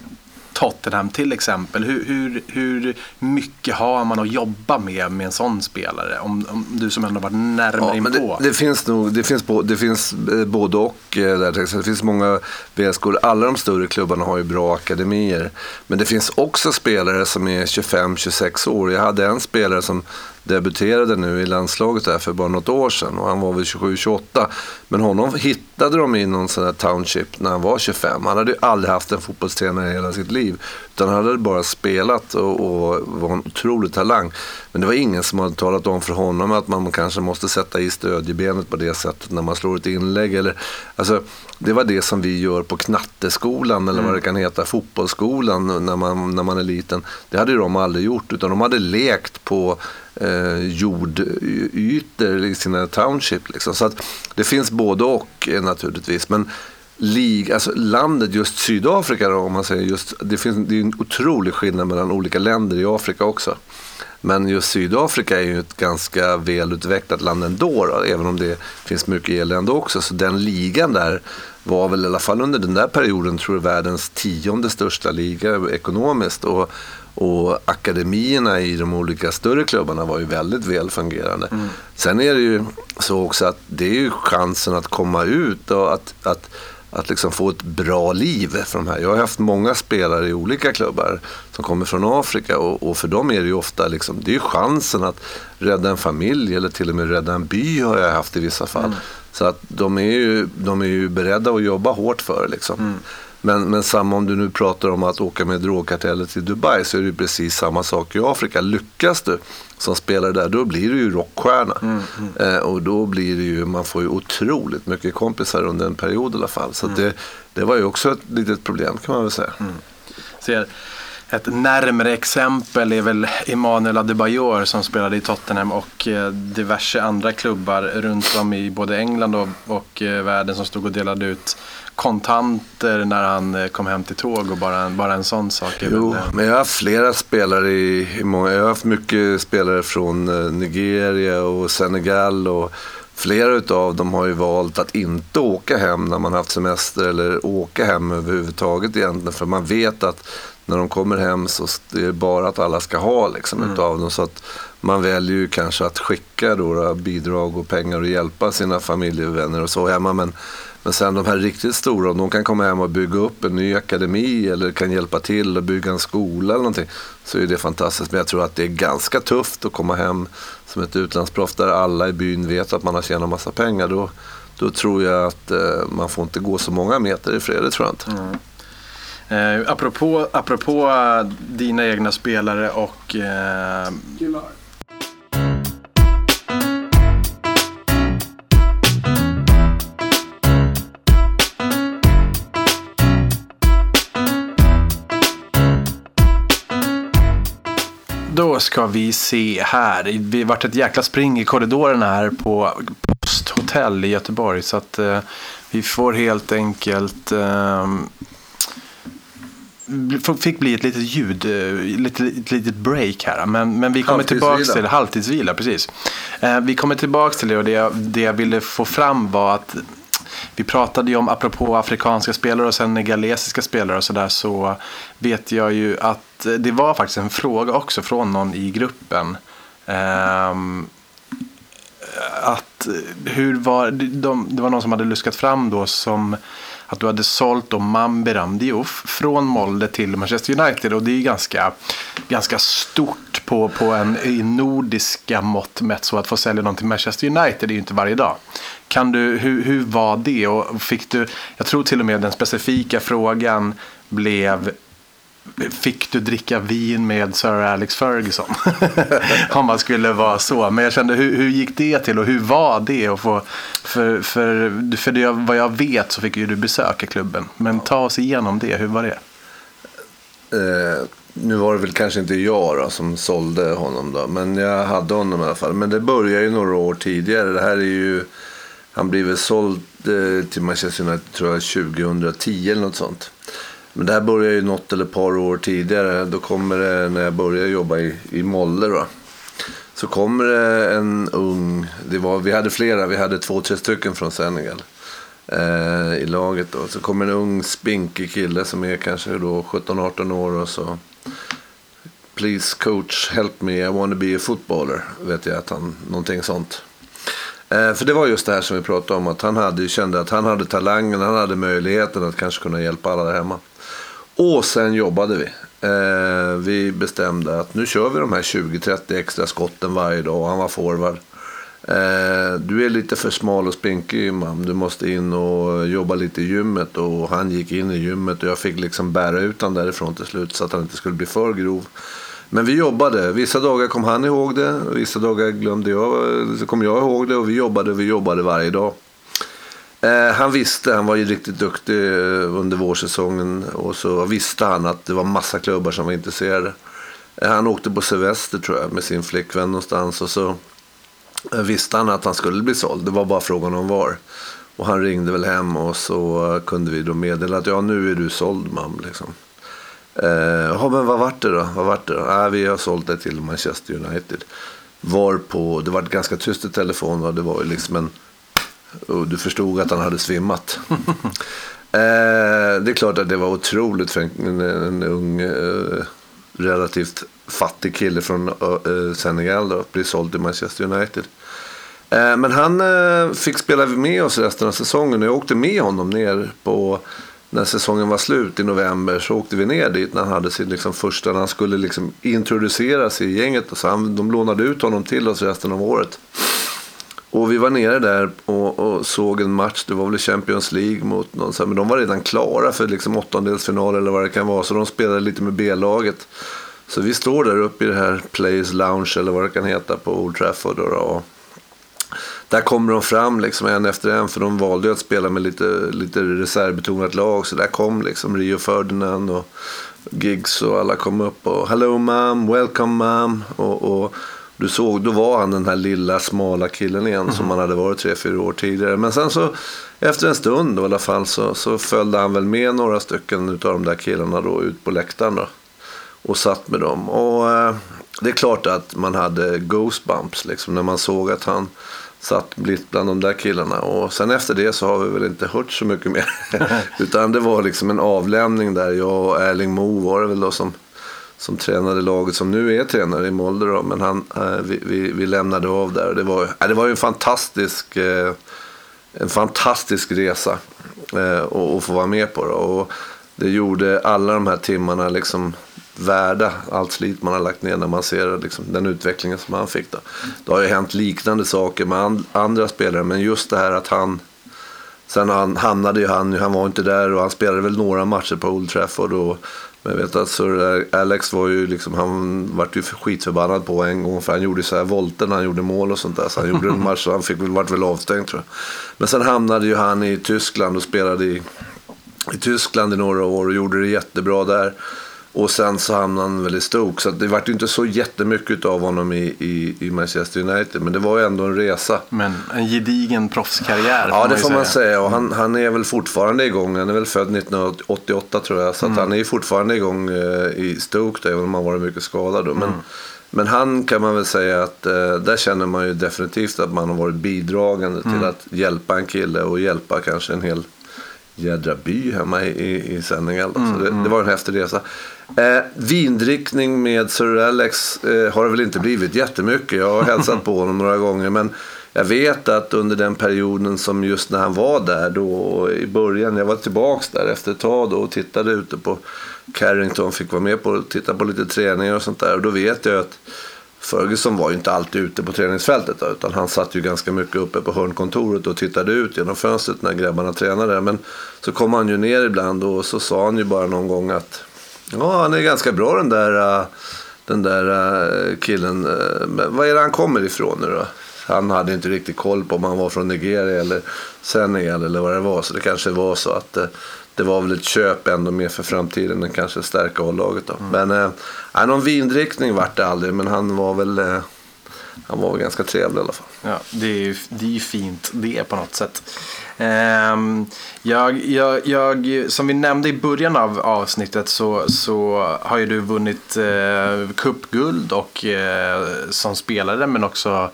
C: Tottenham till exempel. Hur, hur, hur mycket har man att jobba med med en sån spelare? Om, om du som ändå varit närmare ja, inpå.
D: Det, det, finns nog, det finns, det finns eh, både och. Eh, där, det finns många VSK. Alla de större klubbarna har ju bra akademier. Men det finns också spelare som är 25-26 år. Jag hade en spelare som debuterade nu i landslaget där för bara något år sedan och han var väl 27-28. Men honom hittade de i någon sån här township när han var 25. Han hade ju aldrig haft en fotbollstränare i hela sitt liv. Utan han hade bara spelat och, och var en otrolig talang. Men det var ingen som hade talat om för honom att man kanske måste sätta i stödjebenet på det sättet när man slår ett inlägg. Eller, alltså, det var det som vi gör på knatteskolan eller vad det kan heta, fotbollsskolan när man, när man är liten. Det hade de aldrig gjort utan de hade lekt på eh, jordytor i sina township. Liksom. Så att det finns både och eh, naturligtvis. Men lig, alltså landet, just Sydafrika då, om man säger just, det, finns, det är en otrolig skillnad mellan olika länder i Afrika också. Men just Sydafrika är ju ett ganska välutvecklat land ändå, då, även om det finns mycket elände också. Så den ligan där var väl i alla fall under den där perioden tror jag världens tionde största liga ekonomiskt. Och, och akademierna i de olika större klubbarna var ju väldigt väl fungerande. Mm. Sen är det ju så också att det är ju chansen att komma ut och att, att att liksom få ett bra liv för de här. Jag har haft många spelare i olika klubbar som kommer från Afrika och, och för dem är det ju ofta liksom, det är chansen att rädda en familj eller till och med rädda en by har jag haft i vissa fall. Mm. Så att de är, ju, de är ju beredda att jobba hårt för liksom. Mm. Men, men samma om du nu pratar om att åka med drogkarteller till Dubai så är det ju precis samma sak i Afrika. Lyckas du som spelare där, då blir du ju rockstjärna. Mm, mm. Eh, och då blir det ju, man får ju otroligt mycket kompisar under en period i alla fall. Så mm. det, det var ju också ett litet problem kan man väl säga. Mm.
C: Så ett närmare exempel är väl Emanuel Adebayor som spelade i Tottenham och eh, diverse andra klubbar runt om i både England och, och eh, världen som stod och delade ut kontanter när han eh, kom hem till tåg och bara en, bara en sån sak.
D: Jo, men jag har haft flera spelare i, i många, jag har haft mycket spelare från Nigeria och Senegal och flera av dem har ju valt att inte åka hem när man haft semester eller åka hem överhuvudtaget egentligen för man vet att när de kommer hem så är det bara att alla ska ha liksom, mm. utav dem. Så att man väljer ju kanske att skicka då, bidrag och pengar och hjälpa sina familjevänner och så hemma. Men, men sen de här riktigt stora, om de kan komma hem och bygga upp en ny akademi eller kan hjälpa till och bygga en skola eller någonting så är det fantastiskt. Men jag tror att det är ganska tufft att komma hem som ett utlandsproffs där alla i byn vet att man har tjänat massa pengar. Då, då tror jag att eh, man får inte gå så många meter i fred, det tror jag inte. Mm.
C: Eh, apropå, apropå uh, dina egna spelare och... Eh, Då ska vi se här. Det har varit ett jäkla spring i korridorerna här på Posthotell i Göteborg. Så att eh, vi får helt enkelt eh, fick bli ett litet ljud, eh, ett litet break här. Men, men vi kommer tillbaka till halvtidsvila, precis. Eh, vi kommer tillbaka till det och det jag, det jag ville få fram var att vi pratade ju om, apropå afrikanska spelare och senegalesiska spelare och sådär, så vet jag ju att det var faktiskt en fråga också från någon i gruppen. Ehm, att hur var, de, det var någon som hade luskat fram då som att du hade sålt då Mamberam Diouf från Molde till Manchester United. Och det är ju ganska, ganska stort på, på en i nordiska mått mätt. Så att få sälja någon till Manchester United är ju inte varje dag. Kan du, hur, hur var det? Och fick du, jag tror till och med den specifika frågan blev Fick du dricka vin med Sir Alex Ferguson? *laughs* Om man skulle vara så. Men jag kände, hur, hur gick det till och hur var det? att få, för för, för det, vad jag vet så fick ju du besöka klubben. Men ta oss igenom det, hur var det?
D: Eh, nu var det väl kanske inte jag då, som sålde honom då, men jag hade honom i alla fall. Men det började ju några år tidigare. Det här är ju, han blev väl såld eh, till Manchester United tror jag 2010 eller något sånt. Men det här började ju något eller ett par år tidigare. Då kommer det, när jag började jobba i, i Molle då. Så kommer det en ung, det var, vi hade flera, vi hade två, tre stycken från Senegal eh, i laget då. Så kommer en ung spinkig kille som är kanske då 17-18 år och så Please coach, help me, I want to be a footballer. Vet jag att han, någonting sånt. Eh, för det var just det här som vi pratade om, att han hade, kände att han hade talangen, han hade möjligheten att kanske kunna hjälpa alla där hemma. Och sen jobbade vi. Eh, vi bestämde att nu kör vi de här 20-30 extra skotten varje dag. Han var forward. Eh, du är lite för smal och spinkig man. Du måste in och jobba lite i gymmet. Och han gick in i gymmet och jag fick liksom bära ut honom därifrån till slut så att han inte skulle bli för grov. Men vi jobbade. Vissa dagar kom han ihåg det. Vissa dagar glömde jag, så kom jag ihåg det. Och vi jobbade vi jobbade varje dag. Eh, han visste, han var ju riktigt duktig eh, under vårsäsongen. Och så visste han att det var massa klubbar som var intresserade. Eh, han åkte på semester tror jag med sin flickvän någonstans. Och så eh, visste han att han skulle bli såld. Det var bara frågan om var. Och han ringde väl hem och så eh, kunde vi då meddela att ja nu är du såld man. Liksom. Eh, men vad vart det då? Vad vart det då? Ah, vi har sålt dig till Manchester United. Var på, det var ganska tyst i telefon och det var ju liksom en och du förstod att han hade svimmat. *laughs* eh, det är klart att det var otroligt för en, en ung, eh, relativt fattig kille från eh, Senegal då, att bli såld till Manchester United. Eh, men han eh, fick spela med oss resten av säsongen och jag åkte med honom ner på när säsongen var slut i november så åkte vi ner dit när han hade sin liksom första, när han skulle liksom introduceras i gänget. Och så han, de lånade ut honom till oss resten av året. Och vi var nere där och, och, såg en match, det var väl Champions League mot någon, men de var redan klara för liksom åttondelsfinal eller vad det kan vara, så de spelade lite med B-laget. Så vi står där uppe i det här Players Lounge eller vad det kan heta på Old Trafford. Då, och där kommer de fram liksom en efter en, för de valde ju att spela med lite, lite reservbetonat lag. Så där kom liksom Rio Ferdinand och Giggs och alla kom upp och Hello mom, welcome mom. Och, och du såg, då var han den här lilla smala killen igen mm. som han hade varit tre, fyra år tidigare. Men sen så efter en stund då, i alla fall så, så följde han väl med några stycken av de där killarna då ut på läktaren då. Och satt med dem. Och eh, det är klart att man hade ghostbumps liksom när man såg att han satt blivit bland de där killarna. Och sen efter det så har vi väl inte hört så mycket mer. *laughs* Utan det var liksom en avlämning där. Jag och Erling Mo var det väl då som som tränade laget som nu är tränare i Molde. Då, men han, eh, vi, vi, vi, lämnade av där. Det var, eh, det var ju en fantastisk, eh, en fantastisk resa att få vara med på. Då. Och det gjorde alla de här timmarna liksom värda allt slit man har lagt ner när man ser liksom, den utvecklingen som han fick. Då. Det har ju hänt liknande saker med and, andra spelare men just det här att han Sen han, hamnade ju han, han var inte där och han spelade väl några matcher på Old Trafford. Och men jag vet att Sir Alex var ju liksom, han vart ju skitförbannad på en gång för han gjorde så här volter när han gjorde mål och sånt där. Så han gjorde en *laughs* match han fick vart väl avstängd tror jag. Men sen hamnade ju han i Tyskland och spelade i, i Tyskland i några år och gjorde det jättebra där. Och sen så hamnade han väl i Stoke. Så det vart ju inte så jättemycket av honom i, i, i, Manchester United. Men det var ju ändå en resa.
C: Men en gedigen proffskarriär.
D: Ja, det får säga. man säga. Och han, han är väl fortfarande igång. Han är väl född 1988 tror jag. Så mm. han är fortfarande igång eh, i Stoke, även om han varit mycket skadad. Då. Men, men han kan man väl säga att eh, där känner man ju definitivt att man har varit bidragande till att hjälpa en kille och hjälpa kanske en hel jädra by hemma i, i, Senegal. Så det, det var en häftig resa. Eh, vindrickning med Sir Alex eh, har det väl inte blivit jättemycket. Jag har hälsat på honom några gånger. Men jag vet att under den perioden som just när han var där då i början. Jag var tillbaks där efter ett tag då och tittade ute på Carrington. Fick vara med på och titta på lite träningar och sånt där. Och då vet jag att Ferguson var ju inte alltid ute på träningsfältet utan han satt ju ganska mycket uppe på hörnkontoret och tittade ut genom fönstret när grabbarna tränade. Men så kom han ju ner ibland och så sa han ju bara någon gång att ja, han är ganska bra den där, den där eh, killen. Eh, men vad är det han kommer ifrån nu då? Han hade inte riktigt koll på om han var från Nigeria eller Senegal eller vad det var. Så det kanske var så att eh, det var väl ett köp ändå mer för framtiden än kanske stärka A-laget då. Men eh, någon vindriktning vart det aldrig. Men han var väl eh, han var ganska trevlig i alla fall.
C: Ja, det är ju det är fint det på något sätt. Ehm, jag, jag, jag, som vi nämnde i början av avsnittet så, så har ju du vunnit eh, cupguld och eh, som spelare men också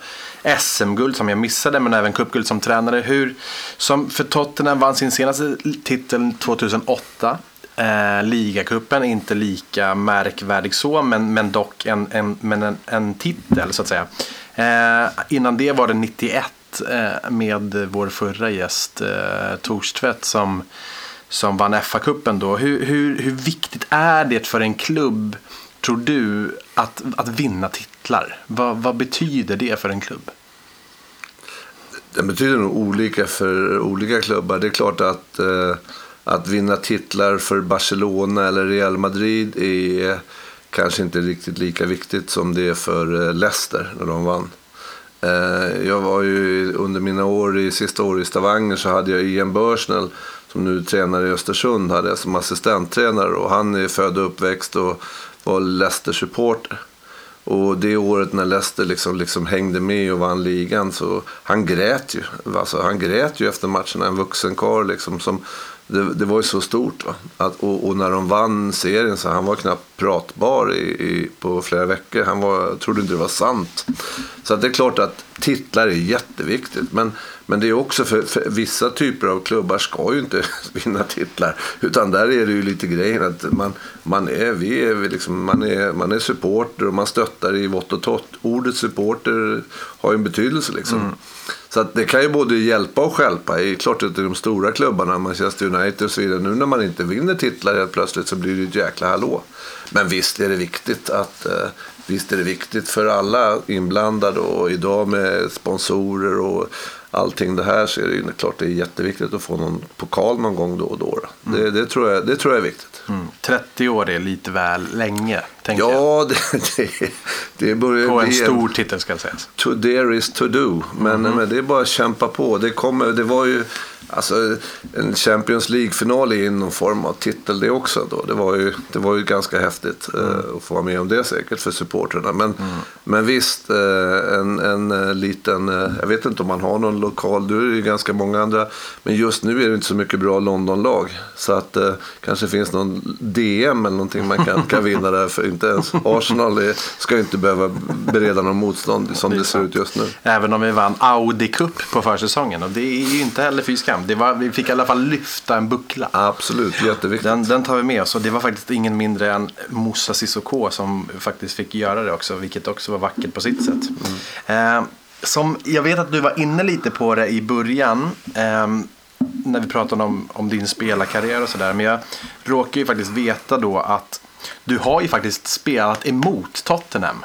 C: SM-guld som jag missade men även cupguld som tränare. Hur, som för Tottenham vann sin senaste titel 2008. Eh, ligacupen, inte lika märkvärdig så, men, men dock en, en, men en, en titel så att säga. Eh, innan det var det 91 eh, med vår förra gäst eh, Torstvedt som, som vann FA-cupen då. Hur, hur, hur viktigt är det för en klubb, tror du, att, att vinna titlar? Vad, vad betyder det för en klubb?
D: Den betyder nog olika för olika klubbar. Det är klart att, eh, att vinna titlar för Barcelona eller Real Madrid är kanske inte riktigt lika viktigt som det är för eh, Leicester när de vann. Eh, jag var ju under mina år i sista år i Stavanger så hade jag Ian Börsnell som nu tränar i Östersund hade jag som assistenttränare och han är född och uppväxt och var Leicester-supporter. Och det året när Leicester liksom, liksom hängde med och vann ligan så han grät ju. Alltså, han grät ju efter matcherna, en vuxen karl liksom som det, det var ju så stort. Va? Att, och, och, när de vann serien så han var knappt pratbar i, i, på flera veckor. Han var, trodde inte det var sant. Så att det är klart att titlar är jätteviktigt. Men, men det är också för, för vissa typer av klubbar ska ju inte *laughs* vinna titlar. Utan där är det ju lite grejen att man, man, är, vi är, liksom, man, är, man är supporter och man stöttar i vått och torrt. Ordet supporter har ju en betydelse liksom. Mm. Så att det kan ju både hjälpa och stjälpa. Det är klart att de stora klubbarna, Manchester United och så vidare. Nu när man inte vinner titlar helt plötsligt så blir det ett jäkla hallå. Men visst är det viktigt att eh, Visst är det viktigt för alla inblandade och idag med sponsorer och allting det här så är det ju klart det är jätteviktigt att få någon pokal någon gång då och då. Mm. Det, det, tror jag, det tror jag är viktigt.
C: Mm. 30 år är lite väl länge,
D: ja, det, *laughs* det, det börjar
C: På en stor titel ska sägas.
D: To dare is to do. Men, mm. men det är bara att kämpa på. Det, kommer, det var ju Alltså en Champions League-final är någon form av titel det också. Då. Det, var ju, det var ju ganska häftigt mm. uh, att få vara med om det säkert för supporterna. Men, mm. men visst, uh, en, en uh, liten, jag vet inte om man har någon lokal, du är ju ganska många andra. Men just nu är det inte så mycket bra Londonlag. Så att kanske finns någon DM eller någonting man kan, kan vinna där. För inte ens Arsenal är, ska inte behöva bereda någon motstånd som det, det ser ut just nu.
C: Även om vi vann Audi Cup på försäsongen och det är ju inte heller fy skam. Vi fick i alla fall lyfta en buckla.
D: Absolut, jätteviktigt.
C: Den, den tar vi med oss och det var faktiskt ingen mindre än Moussa Sissoko som faktiskt fick göra det också, vilket också var vackert på sitt sätt. Mm. Eh, som, jag vet att du var inne lite på det i början. Eh, när vi pratade om, om din spelarkarriär och sådär. Men jag råkar ju faktiskt veta då att du har ju faktiskt spelat emot Tottenham.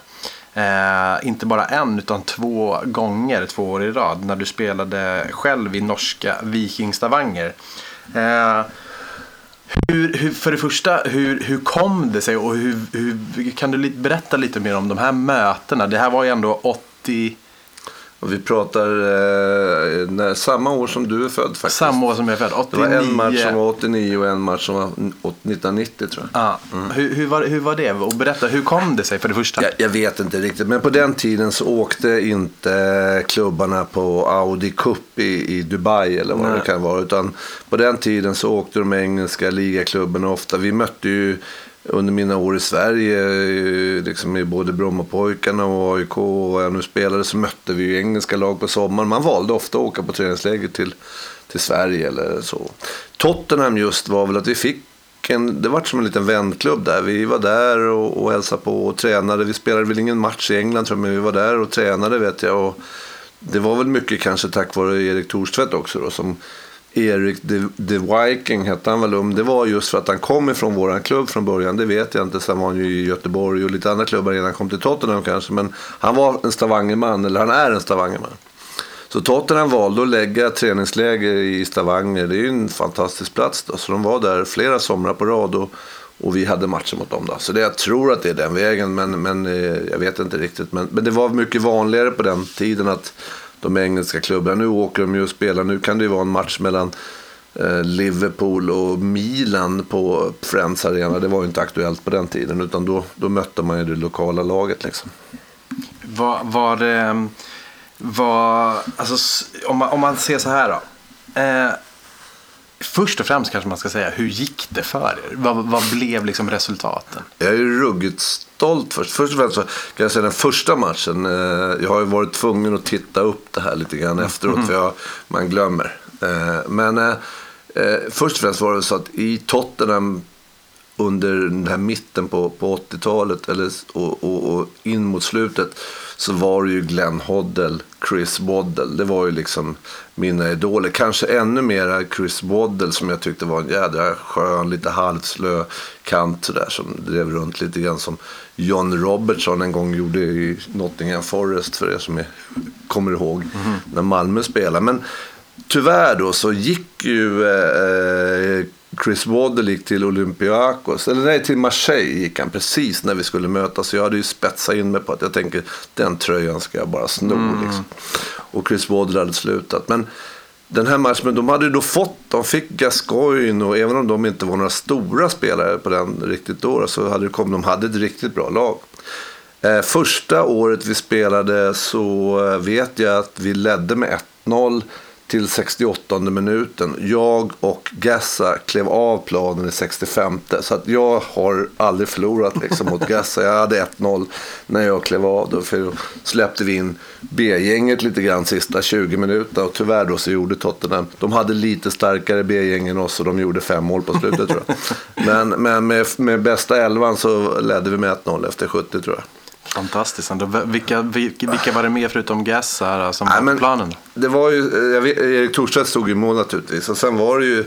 C: Eh, inte bara en utan två gånger två år i rad när du spelade själv i norska Viking Stavanger. Eh, hur, hur, för det första, hur, hur kom det sig och hur, hur, kan du berätta lite mer om de här mötena? Det här var ju ändå 80
D: och vi pratar eh, när, samma år som du är född faktiskt.
C: Samma år som jag är född, 89.
D: Det var en match som var 89 och en match som var 1990 tror jag.
C: Ah. Mm. Hur, hur, var, hur var det? Och berätta, hur kom det sig för det första?
D: Jag, jag, vet inte riktigt, men på den tiden så åkte inte klubbarna på Audi Cup i, i Dubai eller vad Nej. det kan vara. Utan på den tiden så åkte de engelska ligaklubbarna ofta. Vi mötte ju under mina år i Sverige, eh, liksom i både Brommapojkarna och AIK och jag nu spelade så mötte vi ju engelska lag på sommaren. Man valde ofta att åka på träningsläger till, till Sverige eller så. Tottenham just var väl att vi fick en, det var som en liten vänklubb där. Vi var där och, och hälsade på och tränade. Vi spelade väl ingen match i England tror jag, men vi var där och tränade vet jag. Och det var väl mycket kanske tack vare Erik Thorstvedt också då, som Erik the, the Viking hette han väl om. Det var just för att han kom ifrån våran klubb från början. Det vet jag inte. Sen var han ju i Göteborg och lite andra klubbar innan han kom till Tottenham kanske. Men han var en Stavangerman, eller han är en Stavangerman. Så Tottenham valde att lägga träningsläger i Stavanger. Det är ju en fantastisk plats då. Så de var där flera somrar på rad. Och, och vi hade matcher mot dem då. Så det, jag tror att det är den vägen, men, men eh, jag vet inte riktigt. Men, men det var mycket vanligare på den tiden att de engelska klubbarna, nu åker de ju och spelar. Nu kan det ju vara en match mellan eh, Liverpool och Milan på Friends Arena. Det var ju inte aktuellt på den tiden, utan då, då mötte man ju det lokala laget liksom.
C: Var, var det... Var, alltså, om, man, om man ser så här då. Eh, först och främst kanske man ska säga, hur gick det för er? Vad, vad blev liksom resultaten?
D: Jag är ju ruggigt stolt först. Först och främst så kan jag säga den första matchen. Eh, jag har ju varit tvungen att titta upp det här lite grann efteråt för jag, man glömmer. Eh, men eh, först och främst var det så att i Tottenham under den här mitten på, på 80-talet eller, s- och, och, och in mot slutet så var det ju Glenn Hoddle, Chris Waddle. Det var ju liksom mina idoler. Kanske ännu mera Chris Waddle som jag tyckte var en jädra skön, lite halvslö kant sådär som drev runt lite grann som John Robertson en gång gjorde i Nottingham Forest för er som är, kommer ihåg när Malmö spelade. Men tyvärr då så gick ju eh, Chris Waddle gick till Olympiakos, eller nej till Marseille gick han precis när vi skulle mötas. Så jag hade ju spetsat in mig på att jag tänker den tröjan ska jag bara sno. Liksom. Och Chris Waddle hade slutat. Men den här matchen, men de hade ju då fått, de fick Gascoigne och även om de inte var några stora spelare på den riktigt då så hade det kommit, de hade ett riktigt bra lag. Eh, första året vi spelade så eh, vet jag att vi ledde med 1-0 till 68 minuten. Jag och Gassa klev av planen i 65. Så att jag har aldrig förlorat liksom, mot *laughs* Gassa. Jag hade 1-0 när jag klev av. Då, för då släppte vi in B-gänget lite grann sista 20 minuterna. Och tyvärr då så gjorde Tottenham. De hade lite starkare B-gäng än oss och de gjorde fem mål på slutet tror jag. *laughs* Men, men med, med bästa elvan så ledde vi med 1-0 efter 70 tror jag.
C: Fantastiskt. ändå. Vilka, vilka, var det med förutom Gassa här, som
D: Nej,
C: var på planen?
D: Det var ju, eh, vet, Erik Thorstvedt stod i mål naturligtvis. Och sen var det ju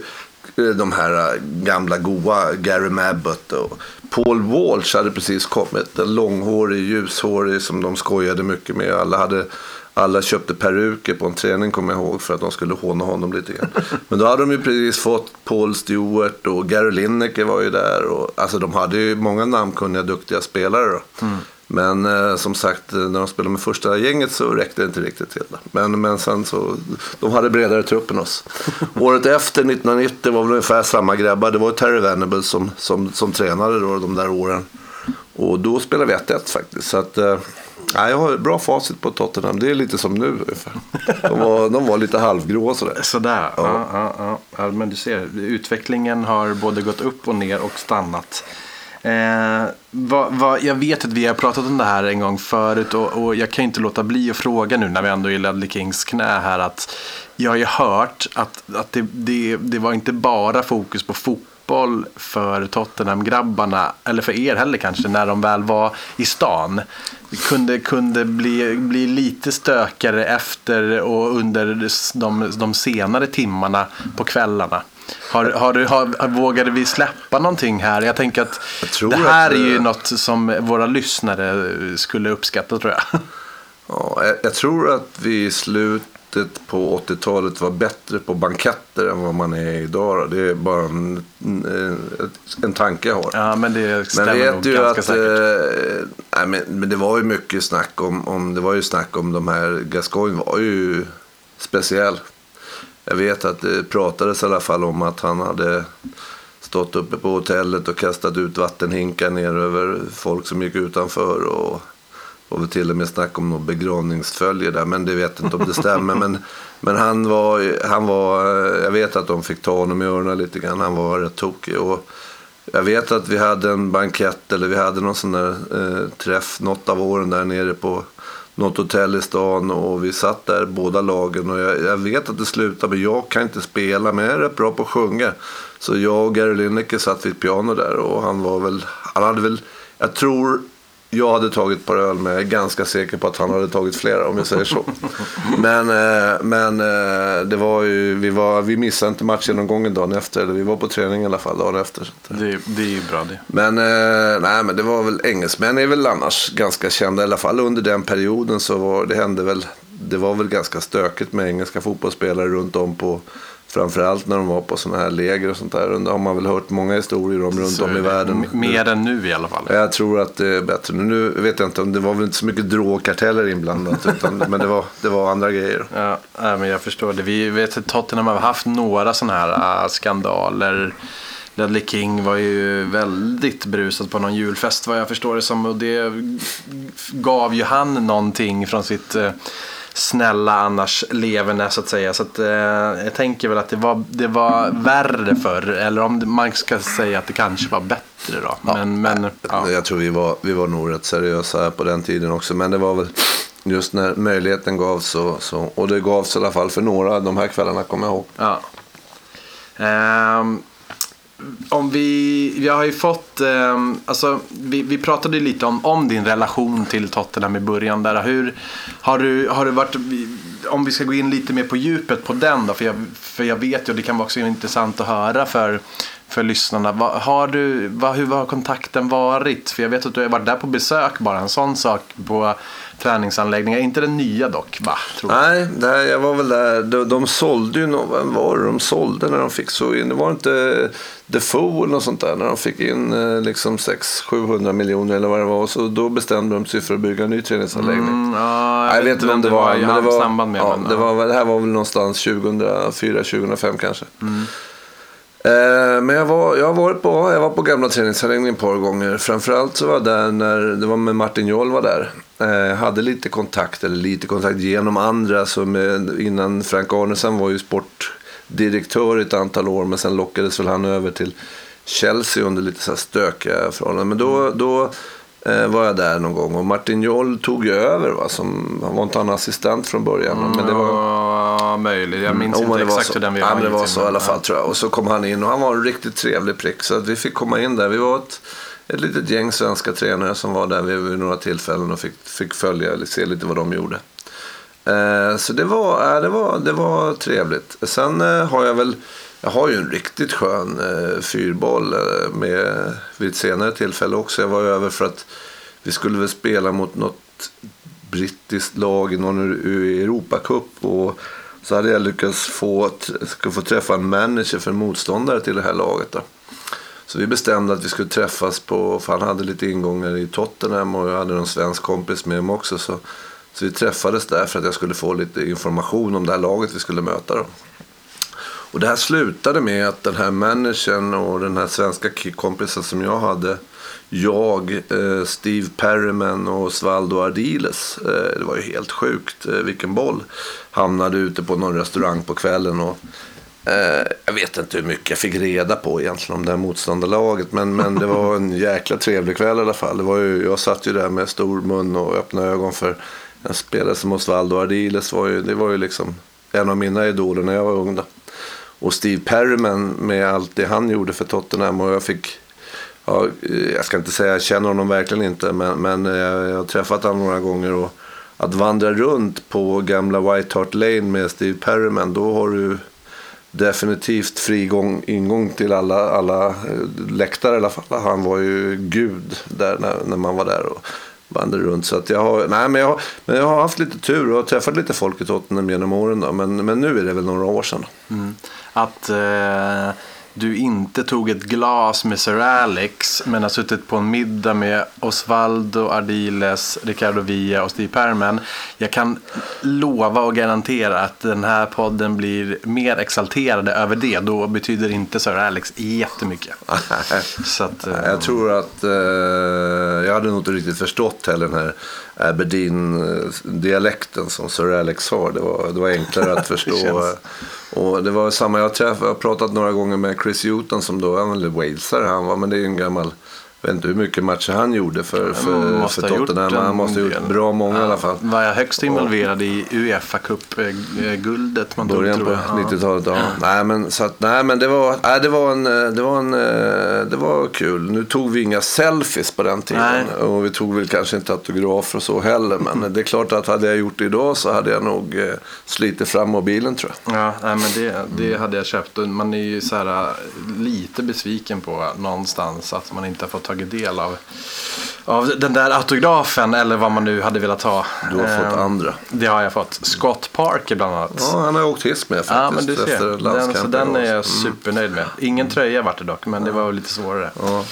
D: eh, de här eh, gamla goa Gary Mabbott och Paul Walsh hade precis kommit. En långhårig, ljushårig som de skojade mycket med. Alla, hade, alla köpte peruker på en träning kommer jag ihåg för att de skulle håna honom lite grann. Men då hade de ju precis fått Paul Stewart och Gary Lineker var ju där. Och, alltså de hade ju många namnkunniga, duktiga spelare då. Men eh, som sagt, eh, när de spelade med första gänget så räckte det inte riktigt till. Men, men sen så, de hade bredare trupp än oss. Året efter, 1990, var väl ungefär samma grabbar. Det var Terry Venable som, som, som tränade då de där åren. Och då spelade vi 1-1 faktiskt. Så att, eh, ja, jag har bra facit på Tottenham. Det är lite som nu ungefär. De var, de var lite halvgråa sådär.
C: Sådär, ja. Ja, ja, ja. Men du ser, utvecklingen har både gått upp och ner och stannat. Eh, vad, vad, jag vet att vi har pratat om det här en gång förut och, och jag kan inte låta bli att fråga nu när vi ändå är i Ledley Kings knä här att jag har ju hört att, att det, det, det var inte bara fokus på fotboll för Tottenham-grabbarna, eller för er heller kanske, när de väl var i stan. Kunde, kunde bli, bli lite stökare efter och under de, de senare timmarna på kvällarna. Har, har du, har, vågade vi släppa någonting här? Jag tänker att
D: Jag
C: det här
D: att,
C: är ju
D: eh,
C: något som våra lyssnare skulle uppskatta tror jag.
D: Ja, jag, jag tror att vi i slutet på 80-talet var bättre på banketter än vad man är idag. Det är bara en, en, tanke jag har.
C: Ja, men det
D: Men
C: stämmer
D: vet
C: nog
D: ju
C: ganska
D: att,
C: säkert.
D: eh, nej, men, men det var ju mycket snack om, om, det var ju snack om de här, Gascoigne var ju speciell. Jag vet att det pratades i alla fall om att han hade stått uppe på hotellet och kastat ut vattenhinkar ner över folk som gick utanför. Och var väl till och med snack om något begravningsfölje där, men det vet jag inte om det stämmer. men men han, var, han var, jag vet att de fick ta honom i öronen lite grann. Han var rätt tokig. Och jag vet att vi hade en bankett eller vi hade någon sån där eh, träff något av åren där nere på något hotell i stan och vi satt där båda lagen och jag, jag vet att det slutade med jag kan inte spela men jag är rätt bra på att sjunga. Så jag och Gary Lineker satt vid ett piano där och han var väl, han hade väl, jag tror jag hade tagit ett par öl men jag är ganska säker på att han hade tagit flera om jag säger så. Men, eh, men eh, det var ju, vi, var, vi missade inte matchgenomgången dagen efter. Eller vi var på träning i alla fall dagen efter.
C: Det, det är ju bra det.
D: Men, eh, nej, men det var väl engelsmän är väl annars ganska kända. I alla fall under den perioden så var det hände väl. Det var väl ganska stökigt med engelska fotbollsspelare runt om på Framförallt när de var på sådana här läger och sånt där. Det har man väl hört många historier om runt
C: Så
D: om i världen.
C: m- Mer än nu i alla fall.
D: Jag tror att det är bättre. Nu vet jag inte om det var väl inte så mycket drogkarteller inblandat. *laughs* utan, men det var, det var andra grejer.
C: Ja, men jag förstår det. Vi vet att Tottenham har haft några sådana här äh, skandaler. Ledley King var ju väldigt brusad på någon julfest vad jag förstår det som. Och det gav ju han någonting från sitt eh, snälla annars leverne så att säga. Så att, eh, jag tänker väl att det var, det var värre förr. Eller om man ska säga att det kanske var bättre då. Men, men ja.
D: Jag tror vi var, vi var nog rätt seriösa på den tiden också. Men det var väl just när möjligheten gavs. Så, så, och det gavs i alla fall för några de här kvällarna kommer jag ihåg.
C: Ja. Ehm, om vi, vi har ju fått, eh, alltså vi, vi pratade ju lite om, om din relation till Tottenham i början där. Hur har du, har du varit, om vi ska gå in lite mer på djupet på den då, för jag, för jag vet ju och det kan vara också intressant att höra för, för lyssnarna. Vad, har du, vad, hur har kontakten varit? För jag vet att du har varit där på besök bara, en sån sak på träningsanläggningar. Inte den nya dock, va? Jag.
D: Nej, det här, jag var väl där. De, de sålde ju, nå- vem var det de sålde när de fick så in? Det var inte Defoe eller något sånt där. När de fick in eh, liksom 600-700 miljoner eller vad det var. Och Så då bestämde de sig för att bygga en ny träningsanläggning.
C: Mm, ja,
D: Nej, jag vet inte vem det var.
C: i
D: men det var,
C: samband med.
D: ja,
C: men,
D: det, var, det här var väl någonstans 2004-2005 kanske.
C: Mm.
D: Eh, men jag var, jag, har varit på, jag var på gamla träningsanläggningen ett par gånger. Framförallt så var jag där när det var med Martin Joll var där. Eh, hade lite kontakt, eller lite kontakt genom andra. Så med, innan Frank Arnesen var ju sportdirektör i ett antal år. Men sen lockades väl han över till Chelsea under lite så här stökiga förhållanden. Men då, då eh, var jag där någon gång och Martin Joll tog ju över. Va, som, han var inte han assistent från början. Men det var,
C: Ja, möjligt. Jag minns
D: Jo, men
C: inte
D: var
C: exakt
D: så.
C: hur den vi
D: ja,
C: har
D: men det var så i alla fall tror jag. Och så kom han in och han var en riktigt trevlig prick. Så att vi fick komma in där. Vi var ett, ett litet gäng svenska tränare som var där vid, några tillfällen och fick, fick följa eller se lite vad de gjorde. Eh, så det var, äh, det, var, det var trevligt. Sen eh, har jag väl jag har ju en riktigt skön eh, fyrboll eh, med, vid ett senare tillfälle också. Jag var över för att vi skulle väl spela mot något brittiskt lag i någon Europacup. Och så hade jag lyckats få, få träffa en manager för en motståndare till det här laget. Då. Så vi bestämde att vi skulle träffas på, för han hade lite ingångar i Tottenham och jag hade någon svensk kompis med mig också. Så, så vi träffades där för att jag skulle få lite information om det här laget vi skulle möta. Då. Och det här slutade med att den här managern och den här svenska kompisen som jag hade. Jag, eh, Steve Perryman och Svaldo Ardiles. Eh, det var ju helt sjukt eh, vilken boll. Hamnade ute på någon restaurang på kvällen. Och, jag vet inte hur mycket jag fick reda på egentligen om det här motståndarlaget. Men, men det var en jäkla trevlig kväll i alla fall. Det var ju, jag satt ju där med stor mun och öppna ögon för en spelare som Osvaldo Ardiles. Var ju, det var ju liksom en av mina idoler när jag var ung. Då. Och Steve Perryman med allt det han gjorde för Tottenham. Och jag fick, ja, eh, jag ska inte säga jag känner honom verkligen inte. Men, men eh, jag har träffat honom några gånger. Och att vandra runt på gamla White Hart Lane med Steve Perryman. Då har du definitivt frigång, ingång till alla, alla eh, läktare i alla fall. Han var ju gud där när, när man var där. Och, vandrade runt. Så att jag har, nej, men jag, har, men jag har haft lite tur och har träffat lite folk i Tottenham genom åren. Då. Men, men nu är det väl några år sedan.
C: Mm. Att eh, du inte tog ett glas med Sir Alex men har suttit på en middag med Osvaldo Ardiles, Ricardo Villa och Steve Perman. Jag kan lova och garantera att den här podden blir mer exalterade över det. Då betyder inte Sir Alex jättemycket. *laughs* Så att, eh,
D: Jag tror att eh, jag hade nog inte riktigt förstått heller den här Aberdeen-dialekten som Sir Alex har. Det var, det var enklare att *laughs* förstå.
C: känns-
D: Och det var samma, jag, träff, jag har pratat några gånger med Chris Hewton som då är väl walesare han var, men det är en gammal jag vet inte hur mycket matcher han gjorde för, för, för Tottenham.
C: en
D: Han måste ha gjort bra många i alla fall.
C: Var jag högst involverad i Uefa Cup-guldet man tog
D: Början
C: tror
D: på
C: jag. Ja.
D: 90-talet, ja. Nej men, så att, nej, men det, var, nej, det, var en, eh, det, var en, eh, det var kul. Nu tog vi inga selfies på den tiden.
C: Nej.
D: Och vi tog väl kanske inte autografer och så heller. Men *laughs* det är klart att hade jag gjort det idag så hade jag nog eh, slitit fram mobilen tror jag.
C: Ja, nej, men det, det hade jag köpt. Och Man är ju så här, lite besviken på någonstans att man inte har fått tagit del av, av den där autografen eller vad man nu hade velat ha.
D: Du har fått
C: Ehm,
D: andra.
C: Det har jag fått. Scott Parker bland annat.
D: Ja, han har åkt hiss med faktiskt.
C: Ja, men du ser. Den, så den är jag
D: Mm.
C: supernöjd med. Ingen tröja vart det dock, men det var lite svårare.
D: Ja.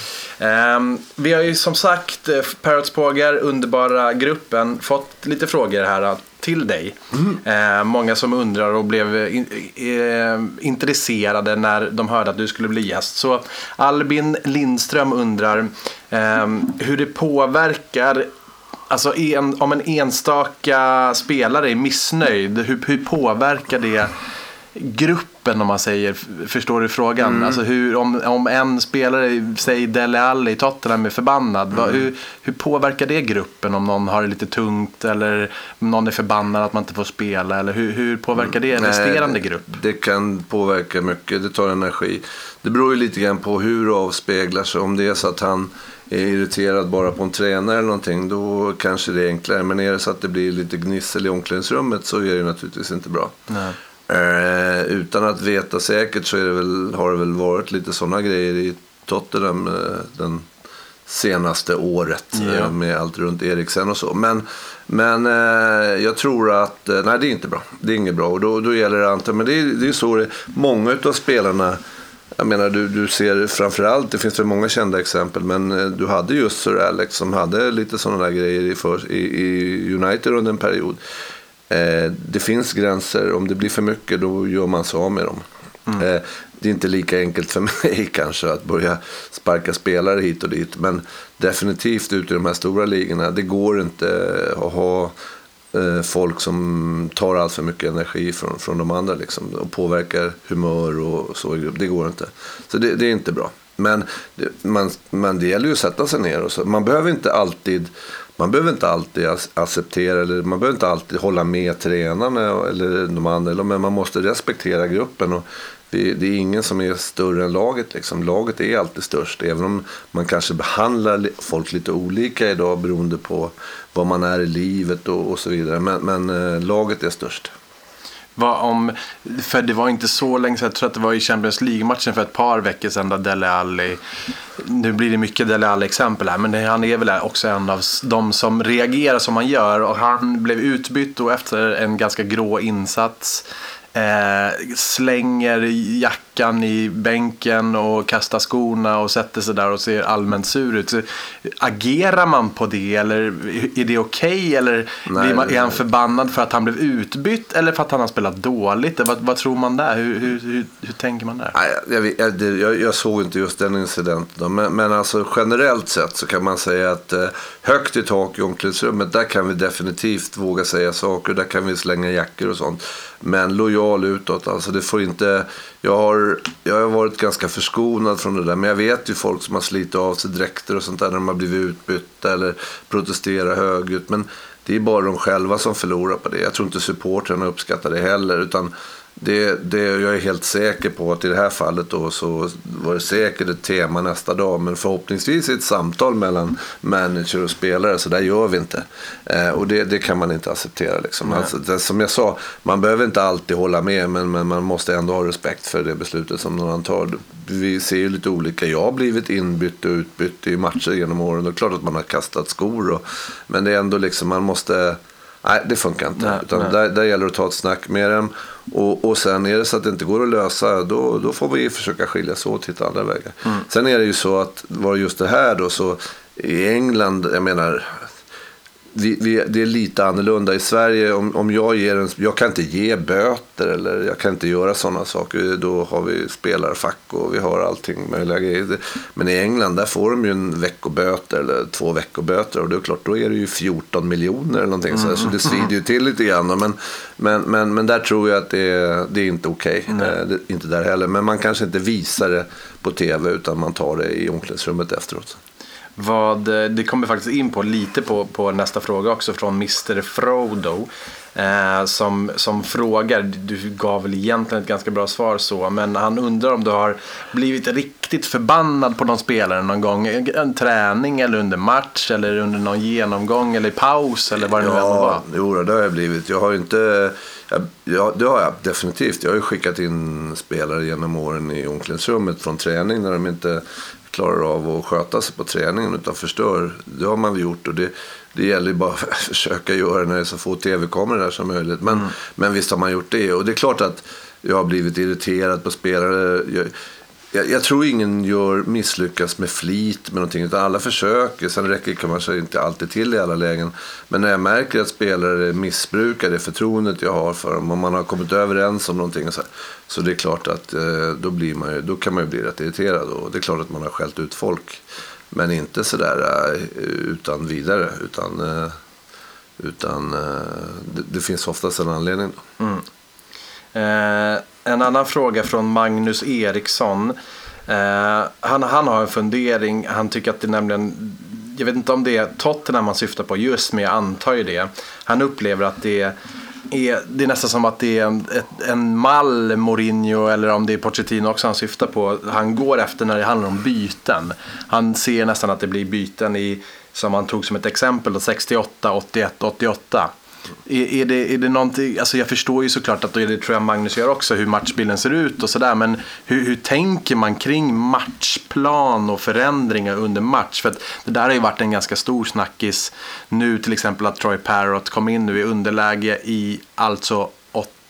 C: Ehm, vi har ju som sagt, eh, Parrots Pågar, underbara gruppen, fått lite frågor här eh, till dig. Ehm, många som undrar och blev eh, intresserade när de hörde att du skulle bli gäst. Så Albin Lindström undrar ehm, hur det påverkar Alltså en, om en enstaka spelare är missnöjd, hur, hur påverkar det gruppen om man säger? Förstår du frågan? Alltså hur, om, om en spelare, säg Dele Alli i Tottenham är förbannad, vad, hur, hur påverkar det gruppen om någon har det lite tungt eller någon är förbannad att man inte får spela? Eller hur, hur påverkar det
D: Nej,
C: resterande grupp?
D: Det kan påverka mycket, det tar energi. Det beror ju lite grann på hur det avspeglar sig. Om det är så att han är irriterad bara på en tränare eller någonting, då kanske det är enklare. Men är det så att det blir lite gnissel i omklädningsrummet så är det naturligtvis inte bra.
C: Nej.
D: Eh, utan att veta säkert så det väl, har det väl varit lite sådana grejer i Tottenham eh, den senaste året
C: Ja.
D: eh, med allt runt Eriksen och så. Men, men eh, jag tror att, eh, nej det är inte bra. Det är inget bra och då, då gäller det antagligen, men det är, det är så det, många av spelarna jag menar du, du ser framförallt, det finns väl många kända exempel, men du hade just Sir Alex som hade lite sådana där grejer i, för, i, i United under en period. Eh, det finns gränser, om det blir för mycket då gör man sig av med dem. Eh, det är inte lika enkelt för *laughs* mig kanske att börja sparka spelare hit och dit. Men definitivt ute i de här stora ligorna, det går inte att ha eh, folk som tar allt för mycket energi från, från de andra liksom, och påverkar humör och så i grupp. Det går inte. Så det, det är inte bra. Men man, man, det gäller ju att sätta sig ner och så. Man behöver inte alltid man behöver inte alltid acceptera eller man behöver inte alltid hålla med tränarna eller de andra. Men man måste respektera gruppen. Och det, det är ingen som är större än laget. Liksom. Laget är alltid störst. Även om man kanske behandlar folk lite olika idag beroende på vad man är i livet och, och så vidare. Men, men eh, laget är störst.
C: Vad om, för det var inte så länge sedan, jag tror att det var i Champions League-matchen för ett par veckor sedan där Dele Alli, nu blir det mycket Dele Alli-exempel här, men han är väl också en av de som reagerar som han gör. Och han blev utbytt och efter en ganska grå insats eh, slänger jackan i bänken och kastar skorna och sätter sig där och ser allmänt sur ut. Så, agerar man på det eller är det okej eller
D: Nej,
C: man, är han förbannad för att han blev utbytt eller för att han har spelat dåligt? Vad, vad tror man där? Hur, hur, hur, hur tänker man där?
D: Nej, jag, jag, jag, jag såg inte just den incidenten. Men, men alltså generellt sett så kan man säga att eh, högt i tak i omklädningsrummet, där kan vi definitivt våga säga saker. Där kan vi slänga jackor och sånt. Men lojal utåt, alltså det får inte... Jag har, jag har varit ganska förskonad från det där. Men jag vet ju folk som har slitit av sig dräkter och sånt där när de har blivit utbytta eller protesterat högljutt. Men det är bara de själva som förlorar på det. Jag tror inte supportrarna uppskattar det heller. Utan det, det, jag är helt säker på att i det här fallet då så var det säkert ett tema nästa dag. Men förhoppningsvis ett samtal mellan manager och spelare. Så där gör vi inte. Eh, och det, det kan man inte acceptera. Liksom. Alltså, det, som jag sa, man behöver inte alltid hålla med. Men, men man måste ändå ha respekt för det beslutet som någon tar. Vi ser ju lite olika. Jag har blivit inbytt och utbytt i matcher genom åren. Är klart att man har kastat skor. Och, men det är ändå liksom, man måste... Nej, det funkar inte.
C: Nej,
D: Utan
C: nej.
D: Där, där gäller det att ta ett snack med dem. Och, och sen är det så att det inte går att lösa, då, då får vi försöka skiljas åt och hitta andra vägar.
C: Mm.
D: Sen är det ju så att, var just det här då, så i England, jag menar, vi, vi, det är lite annorlunda. I Sverige, om, om jag ger en... Jag kan inte ge böter eller jag kan inte göra sådana saker. Då har vi spelarfack och vi har allting möjliga grejer. Men i England, där får de ju en veckoböter eller två veckoböter. Och det är klart, då är det ju 14 miljoner eller någonting. Så, så det svider ju till lite grann. Men, men, men, men där tror jag att det är, det är inte okej. Okay. Inte där heller. Men man kanske inte visar det på tv utan man tar det i omklädningsrummet efteråt.
C: Vad, eh, det kommer faktiskt in på lite på, på nästa fråga också från Mr Frodo. Eh, som, som frågar, du gav väl egentligen ett ganska bra svar så, men han undrar om du har blivit riktigt förbannad på någon spelare någon gång. En, träning eller under match eller under någon genomgång eller paus eller vad det nu än var.
D: Jo, det har jag blivit. Jag har inte, jag, ja, det har jag definitivt. Jag har ju skickat in spelare genom åren i omklädningsrummet från träning när de inte klarar av att sköta sig på träningen utan förstör. Det har man gjort och det, det gäller ju bara *laughs* att försöka göra när det är så få tv-kameror där som möjligt. Men, mm. men visst har man gjort det och det är klart att jag har blivit irriterad på spelare. Jag, jag, jag, tror ingen gör misslyckas med flit med någonting. Utan alla försöker. Sen räcker det kanske inte alltid till i alla lägen. Men när jag märker att spelare missbrukar det förtroendet jag har för dem. Om man har kommit överens om någonting. Så, här, så det är klart att eh, då, blir man ju, då kan man ju bli rätt irriterad. Och det är klart att man har skällt ut folk. Men inte sådär eh, utan vidare. Utan, eh, utan eh, det, det finns oftast en anledning. Då. Mm.
C: Eh, en annan fråga från Magnus Eriksson. Eh, han, han har en fundering. Han tycker att det nämligen jag vet inte om det är Tottenham han syftar på just men jag antar ju det. Han upplever att det är, det är nästan som att det är en, ett, en mall Mourinho eller om det är Pochettino också han syftar på. Han går efter när det handlar om byten. Han ser nästan att det blir byten i, som han tog som ett exempel, 68, 81, 88. Är, är, det, är det någonting, alltså jag förstår ju såklart att det tror jag Magnus gör också hur matchbilden ser ut och sådär. Men hur, hur tänker man kring matchplan och förändringar under match? För att det där har ju varit en ganska stor snackis nu till exempel att Troy Parrott kom in nu i underläge i alltså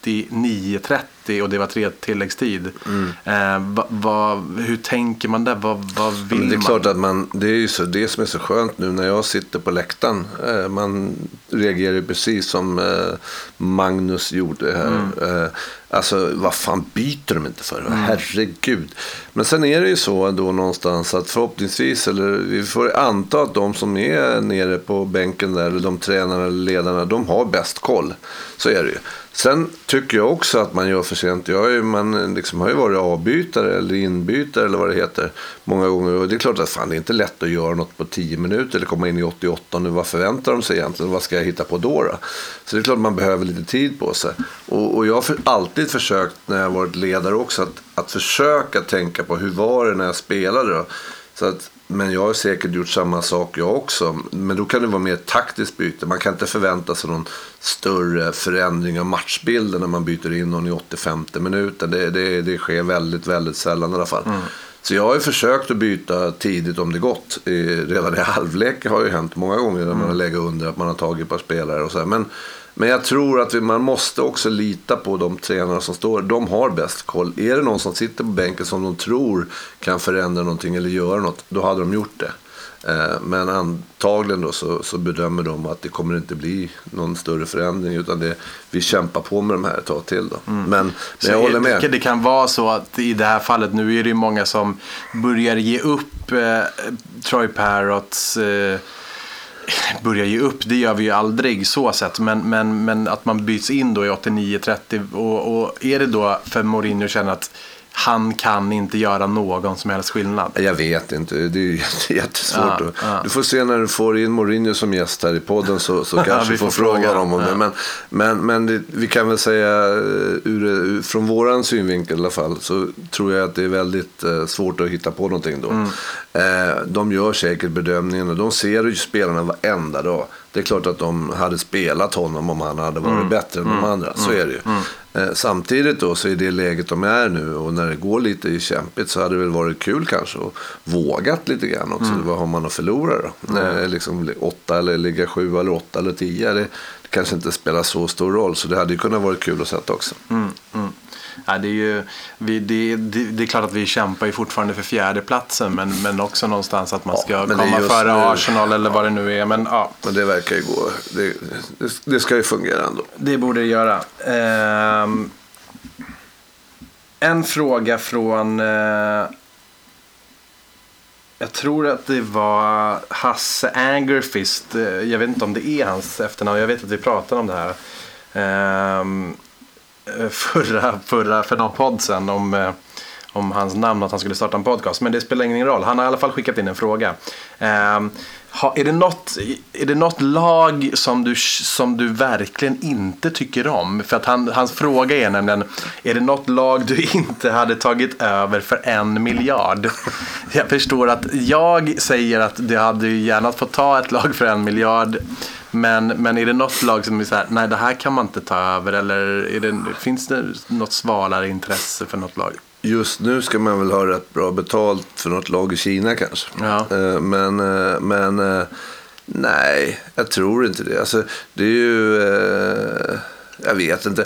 C: 89-30 och det var tre tilläggstid. Mm. Eh, va, va, hur tänker man där? Vad va vill
D: man? Det är
C: man?
D: klart att man, det är ju så, det som är så skönt nu när jag sitter på läktaren. Eh, man reagerar precis som eh, Magnus gjorde här. Mm. Eh, alltså vad fan byter de inte för? Mm. Herregud. Men sen är det ju så då någonstans att förhoppningsvis, eller vi får anta att de som är nere på bänken där, eller de tränarna eller ledarna, de har bäst koll. Så är det ju. Sen tycker jag också att man gör för sent. Jag är, man liksom har ju varit avbytare eller inbytare eller vad det heter många gånger. Och det är klart att fan, det är inte lätt att göra något på 10 minuter eller komma in i 88. Nu, vad förväntar de sig egentligen? Vad ska jag hitta på då? då? Så det är klart att man behöver lite tid på sig. Och, och jag har för, alltid försökt när jag varit ledare också att, att försöka tänka på hur var det när jag spelade. Då? Så att men jag har säkert gjort samma sak jag också. Men då kan det vara mer taktiskt byte. Man kan inte förvänta sig någon större förändring av matchbilden när man byter in någon i 85 minuten. Det, det, det sker väldigt, väldigt sällan i alla fall. Mm. Så jag har ju försökt att byta tidigt om det gått. Redan i *laughs* halvlek har ju hänt många gånger när man har mm. legat under att man har tagit ett par spelare och så. Men men jag tror att vi, man måste också lita på de tränare som står. De har bäst koll. Är det någon som sitter på bänken som de tror kan förändra någonting eller göra något, då hade de gjort det. Eh, men antagligen då så, så, bedömer de att det kommer inte bli någon större förändring utan det, vi kämpar på med de här ett tag till. Då. Mm. Men, men jag håller med.
C: Det, det kan vara så att i det här fallet, nu är det många som börjar ge upp eh, Troy Parrots eh, börja ge upp, det gör vi ju aldrig så sett. Men, men, men att man byts in då i 89-30 och, och är det då för Mourinho känner att han kan inte göra någon som helst skillnad.
D: Jag vet inte, det är *laughs* jättesvårt. Ja, ja. Du får se när du får in Mourinho som gäst här i podden så, så *laughs* kanske vi får fråga dem om ja. det. Men, men, men det, vi kan väl säga eh, ur, ur, från våran synvinkel i alla fall så tror jag att det är väldigt eh, svårt att hitta på någonting då. Mm. Eh, de gör säkert bedömningen och de ser ju spelarna varenda dag. Det är klart att de hade spelat honom om han hade varit mm. bättre än mm. de andra. Så är det ju. Eh, samtidigt då så är det läget de är nu och när det går lite kämpigt så hade det väl varit kul kanske att vågat lite grann också. Mm. Vad har man att förlora då? Mm. liksom åtta eller ligga sju eller åtta eller tio. Det, det kanske inte spelar så stor roll så det hade ju kunnat vara kul att sätta också.
C: Mm. Mm. Ja, det, är ju, vi, det, det, det är klart att vi kämpar ju fortfarande för fjärdeplatsen men, men också någonstans att man ska
D: är
C: komma före
D: nu-
C: Arsenal eller vad det nu är. Men ja,
D: Men det verkar ju gå. Det, det, ska ju fungera ändå.
C: det borde det göra. Ehm, en fråga från... Eh, jag tror att det var Hasse Angerfist. Eh, Jag vet inte om det är hans efternamn. Jag vet att vi pratade om det här. Eh, Eh, förra, förra, för någon podd sen om, eh, om hans namn att han skulle starta en podcast. Men det spelar ingen roll. Han har i alla fall skickat in en fråga. Ehm, ha, är, det något, är det något lag som du, som du verkligen inte tycker om? För att han, hans fråga är nämligen, är det något lag du *laughs* inte hade tagit över för en miljard? Jag förstår att jag säger att du hade gärna fått ta ett lag för en miljard. Men, men är det något lag som är så här, nej det här kan man inte ta över eller är det, finns det något svalare intresse för något lag?
D: Just nu ska man väl ha rätt bra betalt för något lag i Kina kanske.
C: Ja.
D: Eh, Men, eh, men eh, nej, jag tror inte det. Alltså, det är ju, jag vet inte.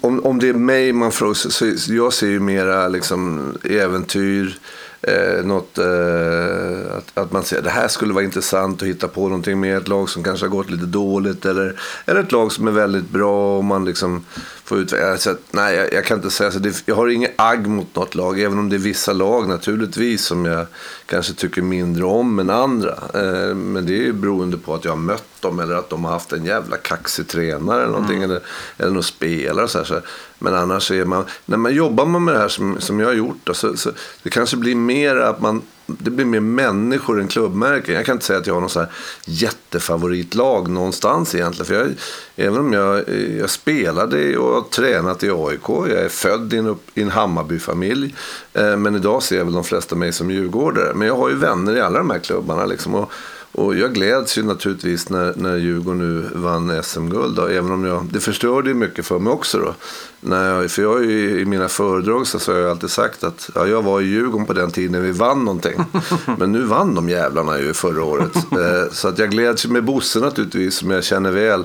D: Om, om det är mig man frågar, så, så jag ser ju mera liksom äventyr. Eh, något, eh, att, att man säger det här skulle vara intressant att hitta på någonting med ett lag som kanske har gått lite dåligt. Eller, eller ett lag som är väldigt bra och man liksom får utveckla. Så att, nej, jag, jag kan inte säga så. Det, jag har inget agg mot något lag. Även om det är vissa lag naturligtvis som jag kanske tycker mindre om än andra. Eh, men det är ju beroende på att jag har mött dem eller att de har haft en jävla kaxig tränare eller någonting. Eller, eller någon spelare och så här. Så. Men annars är man, när man jobbar med det här som, som jag har gjort. Då, så, så det kanske blir mer att man, det blir mer människor än klubbmärken. Jag kan inte säga att jag har någon så här jättefavoritlag någonstans egentligen. För jag, även om jag, jag spelade och har tränat i AIK. Jag är född i en, i en Hammarbyfamilj. Eh, men idag ser väl de flesta mig som djurgårdare. Men jag har ju vänner i alla de här klubbarna. Liksom, och, och jag gläds ju naturligtvis när, när Djurgården nu vann SM-guld. Även om jag, det förstörde ju mycket för mig också. Då. När jag, för jag ju, i mina föredrag så, så har jag alltid sagt att ja, jag var i Djurgården på den tiden när vi vann någonting. *laughs* Men nu vann de jävlarna ju förra året. *laughs* Eh, så att jag gläds med Bosse naturligtvis som jag känner väl.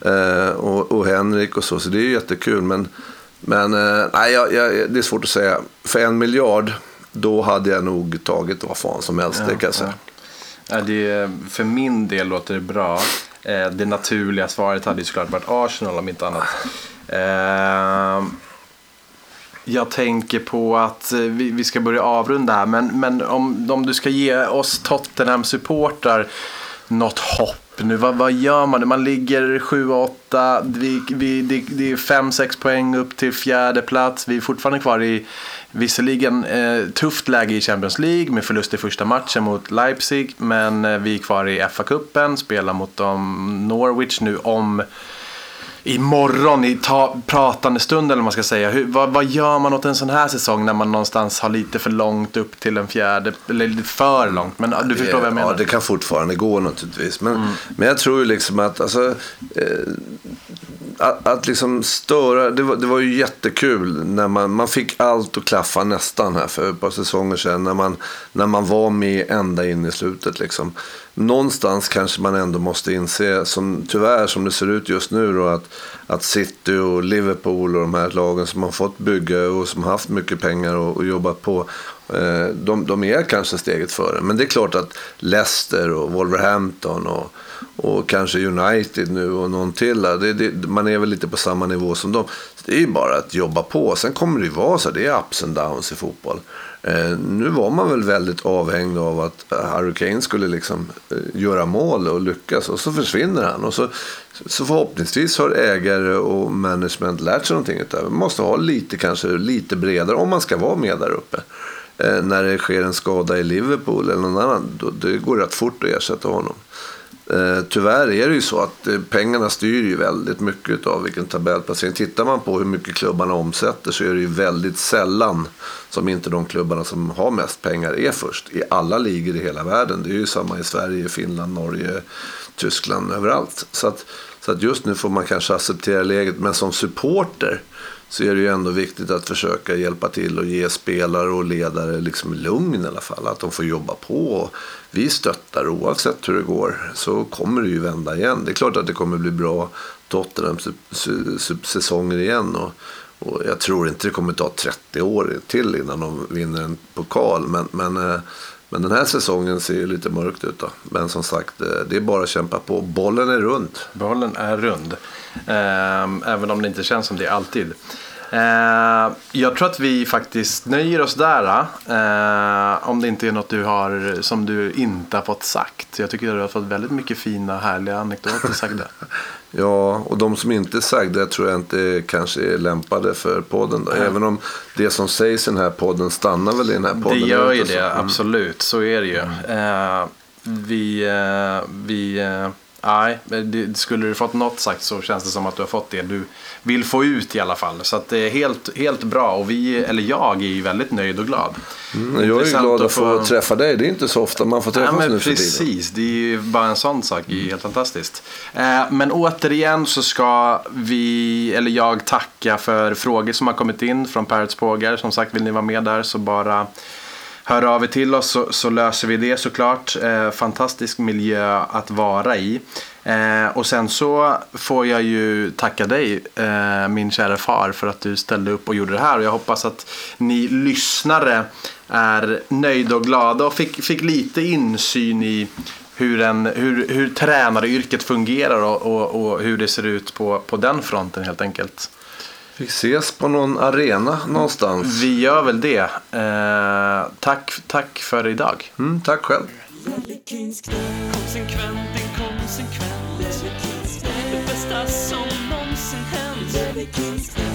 D: Eh, och, och Henrik och så. Så det är ju jättekul. Men, men eh, nej, jag, jag, det är svårt att säga. För en miljard, då hade jag nog tagit vad fan som helst. det kan jag säga.
C: Ja, det, för min del låter det bra. Eh, det naturliga svaret hade ju såklart varit Arsenal om inte annat. Eh, jag tänker på att eh, vi, vi ska börja avrunda här. Men, men om, om du ska ge oss Tottenham-supportrar något hopp nu. Vad, vad gör man? Man ligger 7-8. Vi, vi, det, det är 5-6 poäng upp till fjärde plats. Vi är fortfarande kvar i visserligen eh, tufft läge i Champions League med förlust i första matchen mot Leipzig. Men eh, vi är kvar i FA-cupen, spelar mot dem Norwich nu om imorgon i ta, pratande stund eller vad man ska säga. Hur, vad, vad gör man åt en sån här säsong när man någonstans har lite för långt upp till en fjärde, eller lite för långt. Men du förstår vad jag menar.
D: Ja, det kan fortfarande gå naturligtvis. Men, men jag tror ju liksom att, alltså, eh, att, att liksom störa, det var, det var ju jättekul när man, man fick allt att klaffa nästan här för ett par säsonger sedan. När man, när man var med ända in i slutet liksom. Någonstans kanske man ändå måste inse, som, tyvärr som det ser ut just nu då, att, att City och Liverpool och de här lagen som har fått bygga och som har haft mycket pengar och, och jobbat på. Eh, de, de är kanske steget före. Men det är klart att Leicester och Wolverhampton och, och kanske United nu och någon till. Det, det, man är väl lite på samma nivå som dem. Det är ju bara att jobba på. Sen kommer det ju vara så. Det är ups and downs i fotboll. Eh, nu var man väl väldigt avhängd av att eh, Harry Kane skulle liksom eh, göra mål och lyckas. Och så försvinner han. Och så, så förhoppningsvis har ägare och management lärt sig någonting utav. Man måste ha lite, kanske lite bredare om man ska vara med där uppe. När det sker en skada i Liverpool eller någon annan. Då, det går rätt fort att ersätta honom. Eh, tyvärr är det ju så att eh, pengarna styr ju väldigt mycket av vilken tabellplacering. Tittar man på hur mycket klubbarna omsätter så är det ju väldigt sällan som inte de klubbarna som har mest pengar är först. I alla ligor i hela världen. Det är ju samma i Sverige, Finland, Norge, Tyskland, överallt. Så att, så att just nu får man kanske acceptera läget. Men som supporter så är det ju ändå viktigt att försöka hjälpa till och ge spelare och ledare liksom lugn i alla fall. Att de får jobba på. Vi stöttar oavsett hur det går så kommer det ju vända igen. Det är klart att det kommer bli bra Tottenham-säsonger igen. Och, Och jag tror inte det kommer ta 30 år till innan de vinner en pokal. Men, men, eh, men den här säsongen ser ju lite mörkt ut. Då. Men som sagt, eh, det är bara att kämpa på. Bollen är rund.
C: Bollen är rund. Ehm, även om det inte känns som det alltid. Ehm, jag tror att vi faktiskt nöjer oss där. eh, om det inte är något du har som du inte har fått sagt. Jag tycker att du har fått väldigt mycket fina härliga anekdoter sagda. *laughs*
D: Ja, och de som inte är sagda tror jag inte kanske är lämpade för podden. Då. Även om det som sägs i den här podden stannar väl i den här podden.
C: Det gör ju det,
D: Mm.
C: absolut. Så är det ju. Eh, vi... Eh, vi eh, nej, det, skulle du fått något sagt så känns det som att du har fått det du vill få ut i alla fall. Så att det är helt, helt bra. Och vi, eller jag är ju väldigt nöjd och glad.
D: Mm, jag är ju glad att få
C: få-
D: träffa dig. Det är inte så ofta man får träffas
C: men
D: nu för tiden.
C: precis, det är ju bara en sån sak. Det är ju helt fantastiskt. Eh, men återigen så ska vi, eller jag tacka för frågor som har kommit in från Parrots Pågar. Som sagt, vill ni vara med där så bara hör av er till oss så, så löser vi det såklart. Eh, fantastisk miljö att vara i. Eh, och sen så får jag ju tacka dig, eh, min kära far, för att du ställde upp och gjorde det här. Och jag hoppas att ni lyssnare är nöjda och glada och fick, fick lite insyn i hur, en, hur, hur tränaryrket fungerar och, och, och hur det ser ut på, på den fronten helt enkelt.
D: Vi ses på någon arena någonstans.
C: Vi gör väl det. Eh, tack, tack för idag.
D: Mm, tack själv.
A: Konsekvent, inkonsekvent. Någonsin hänt.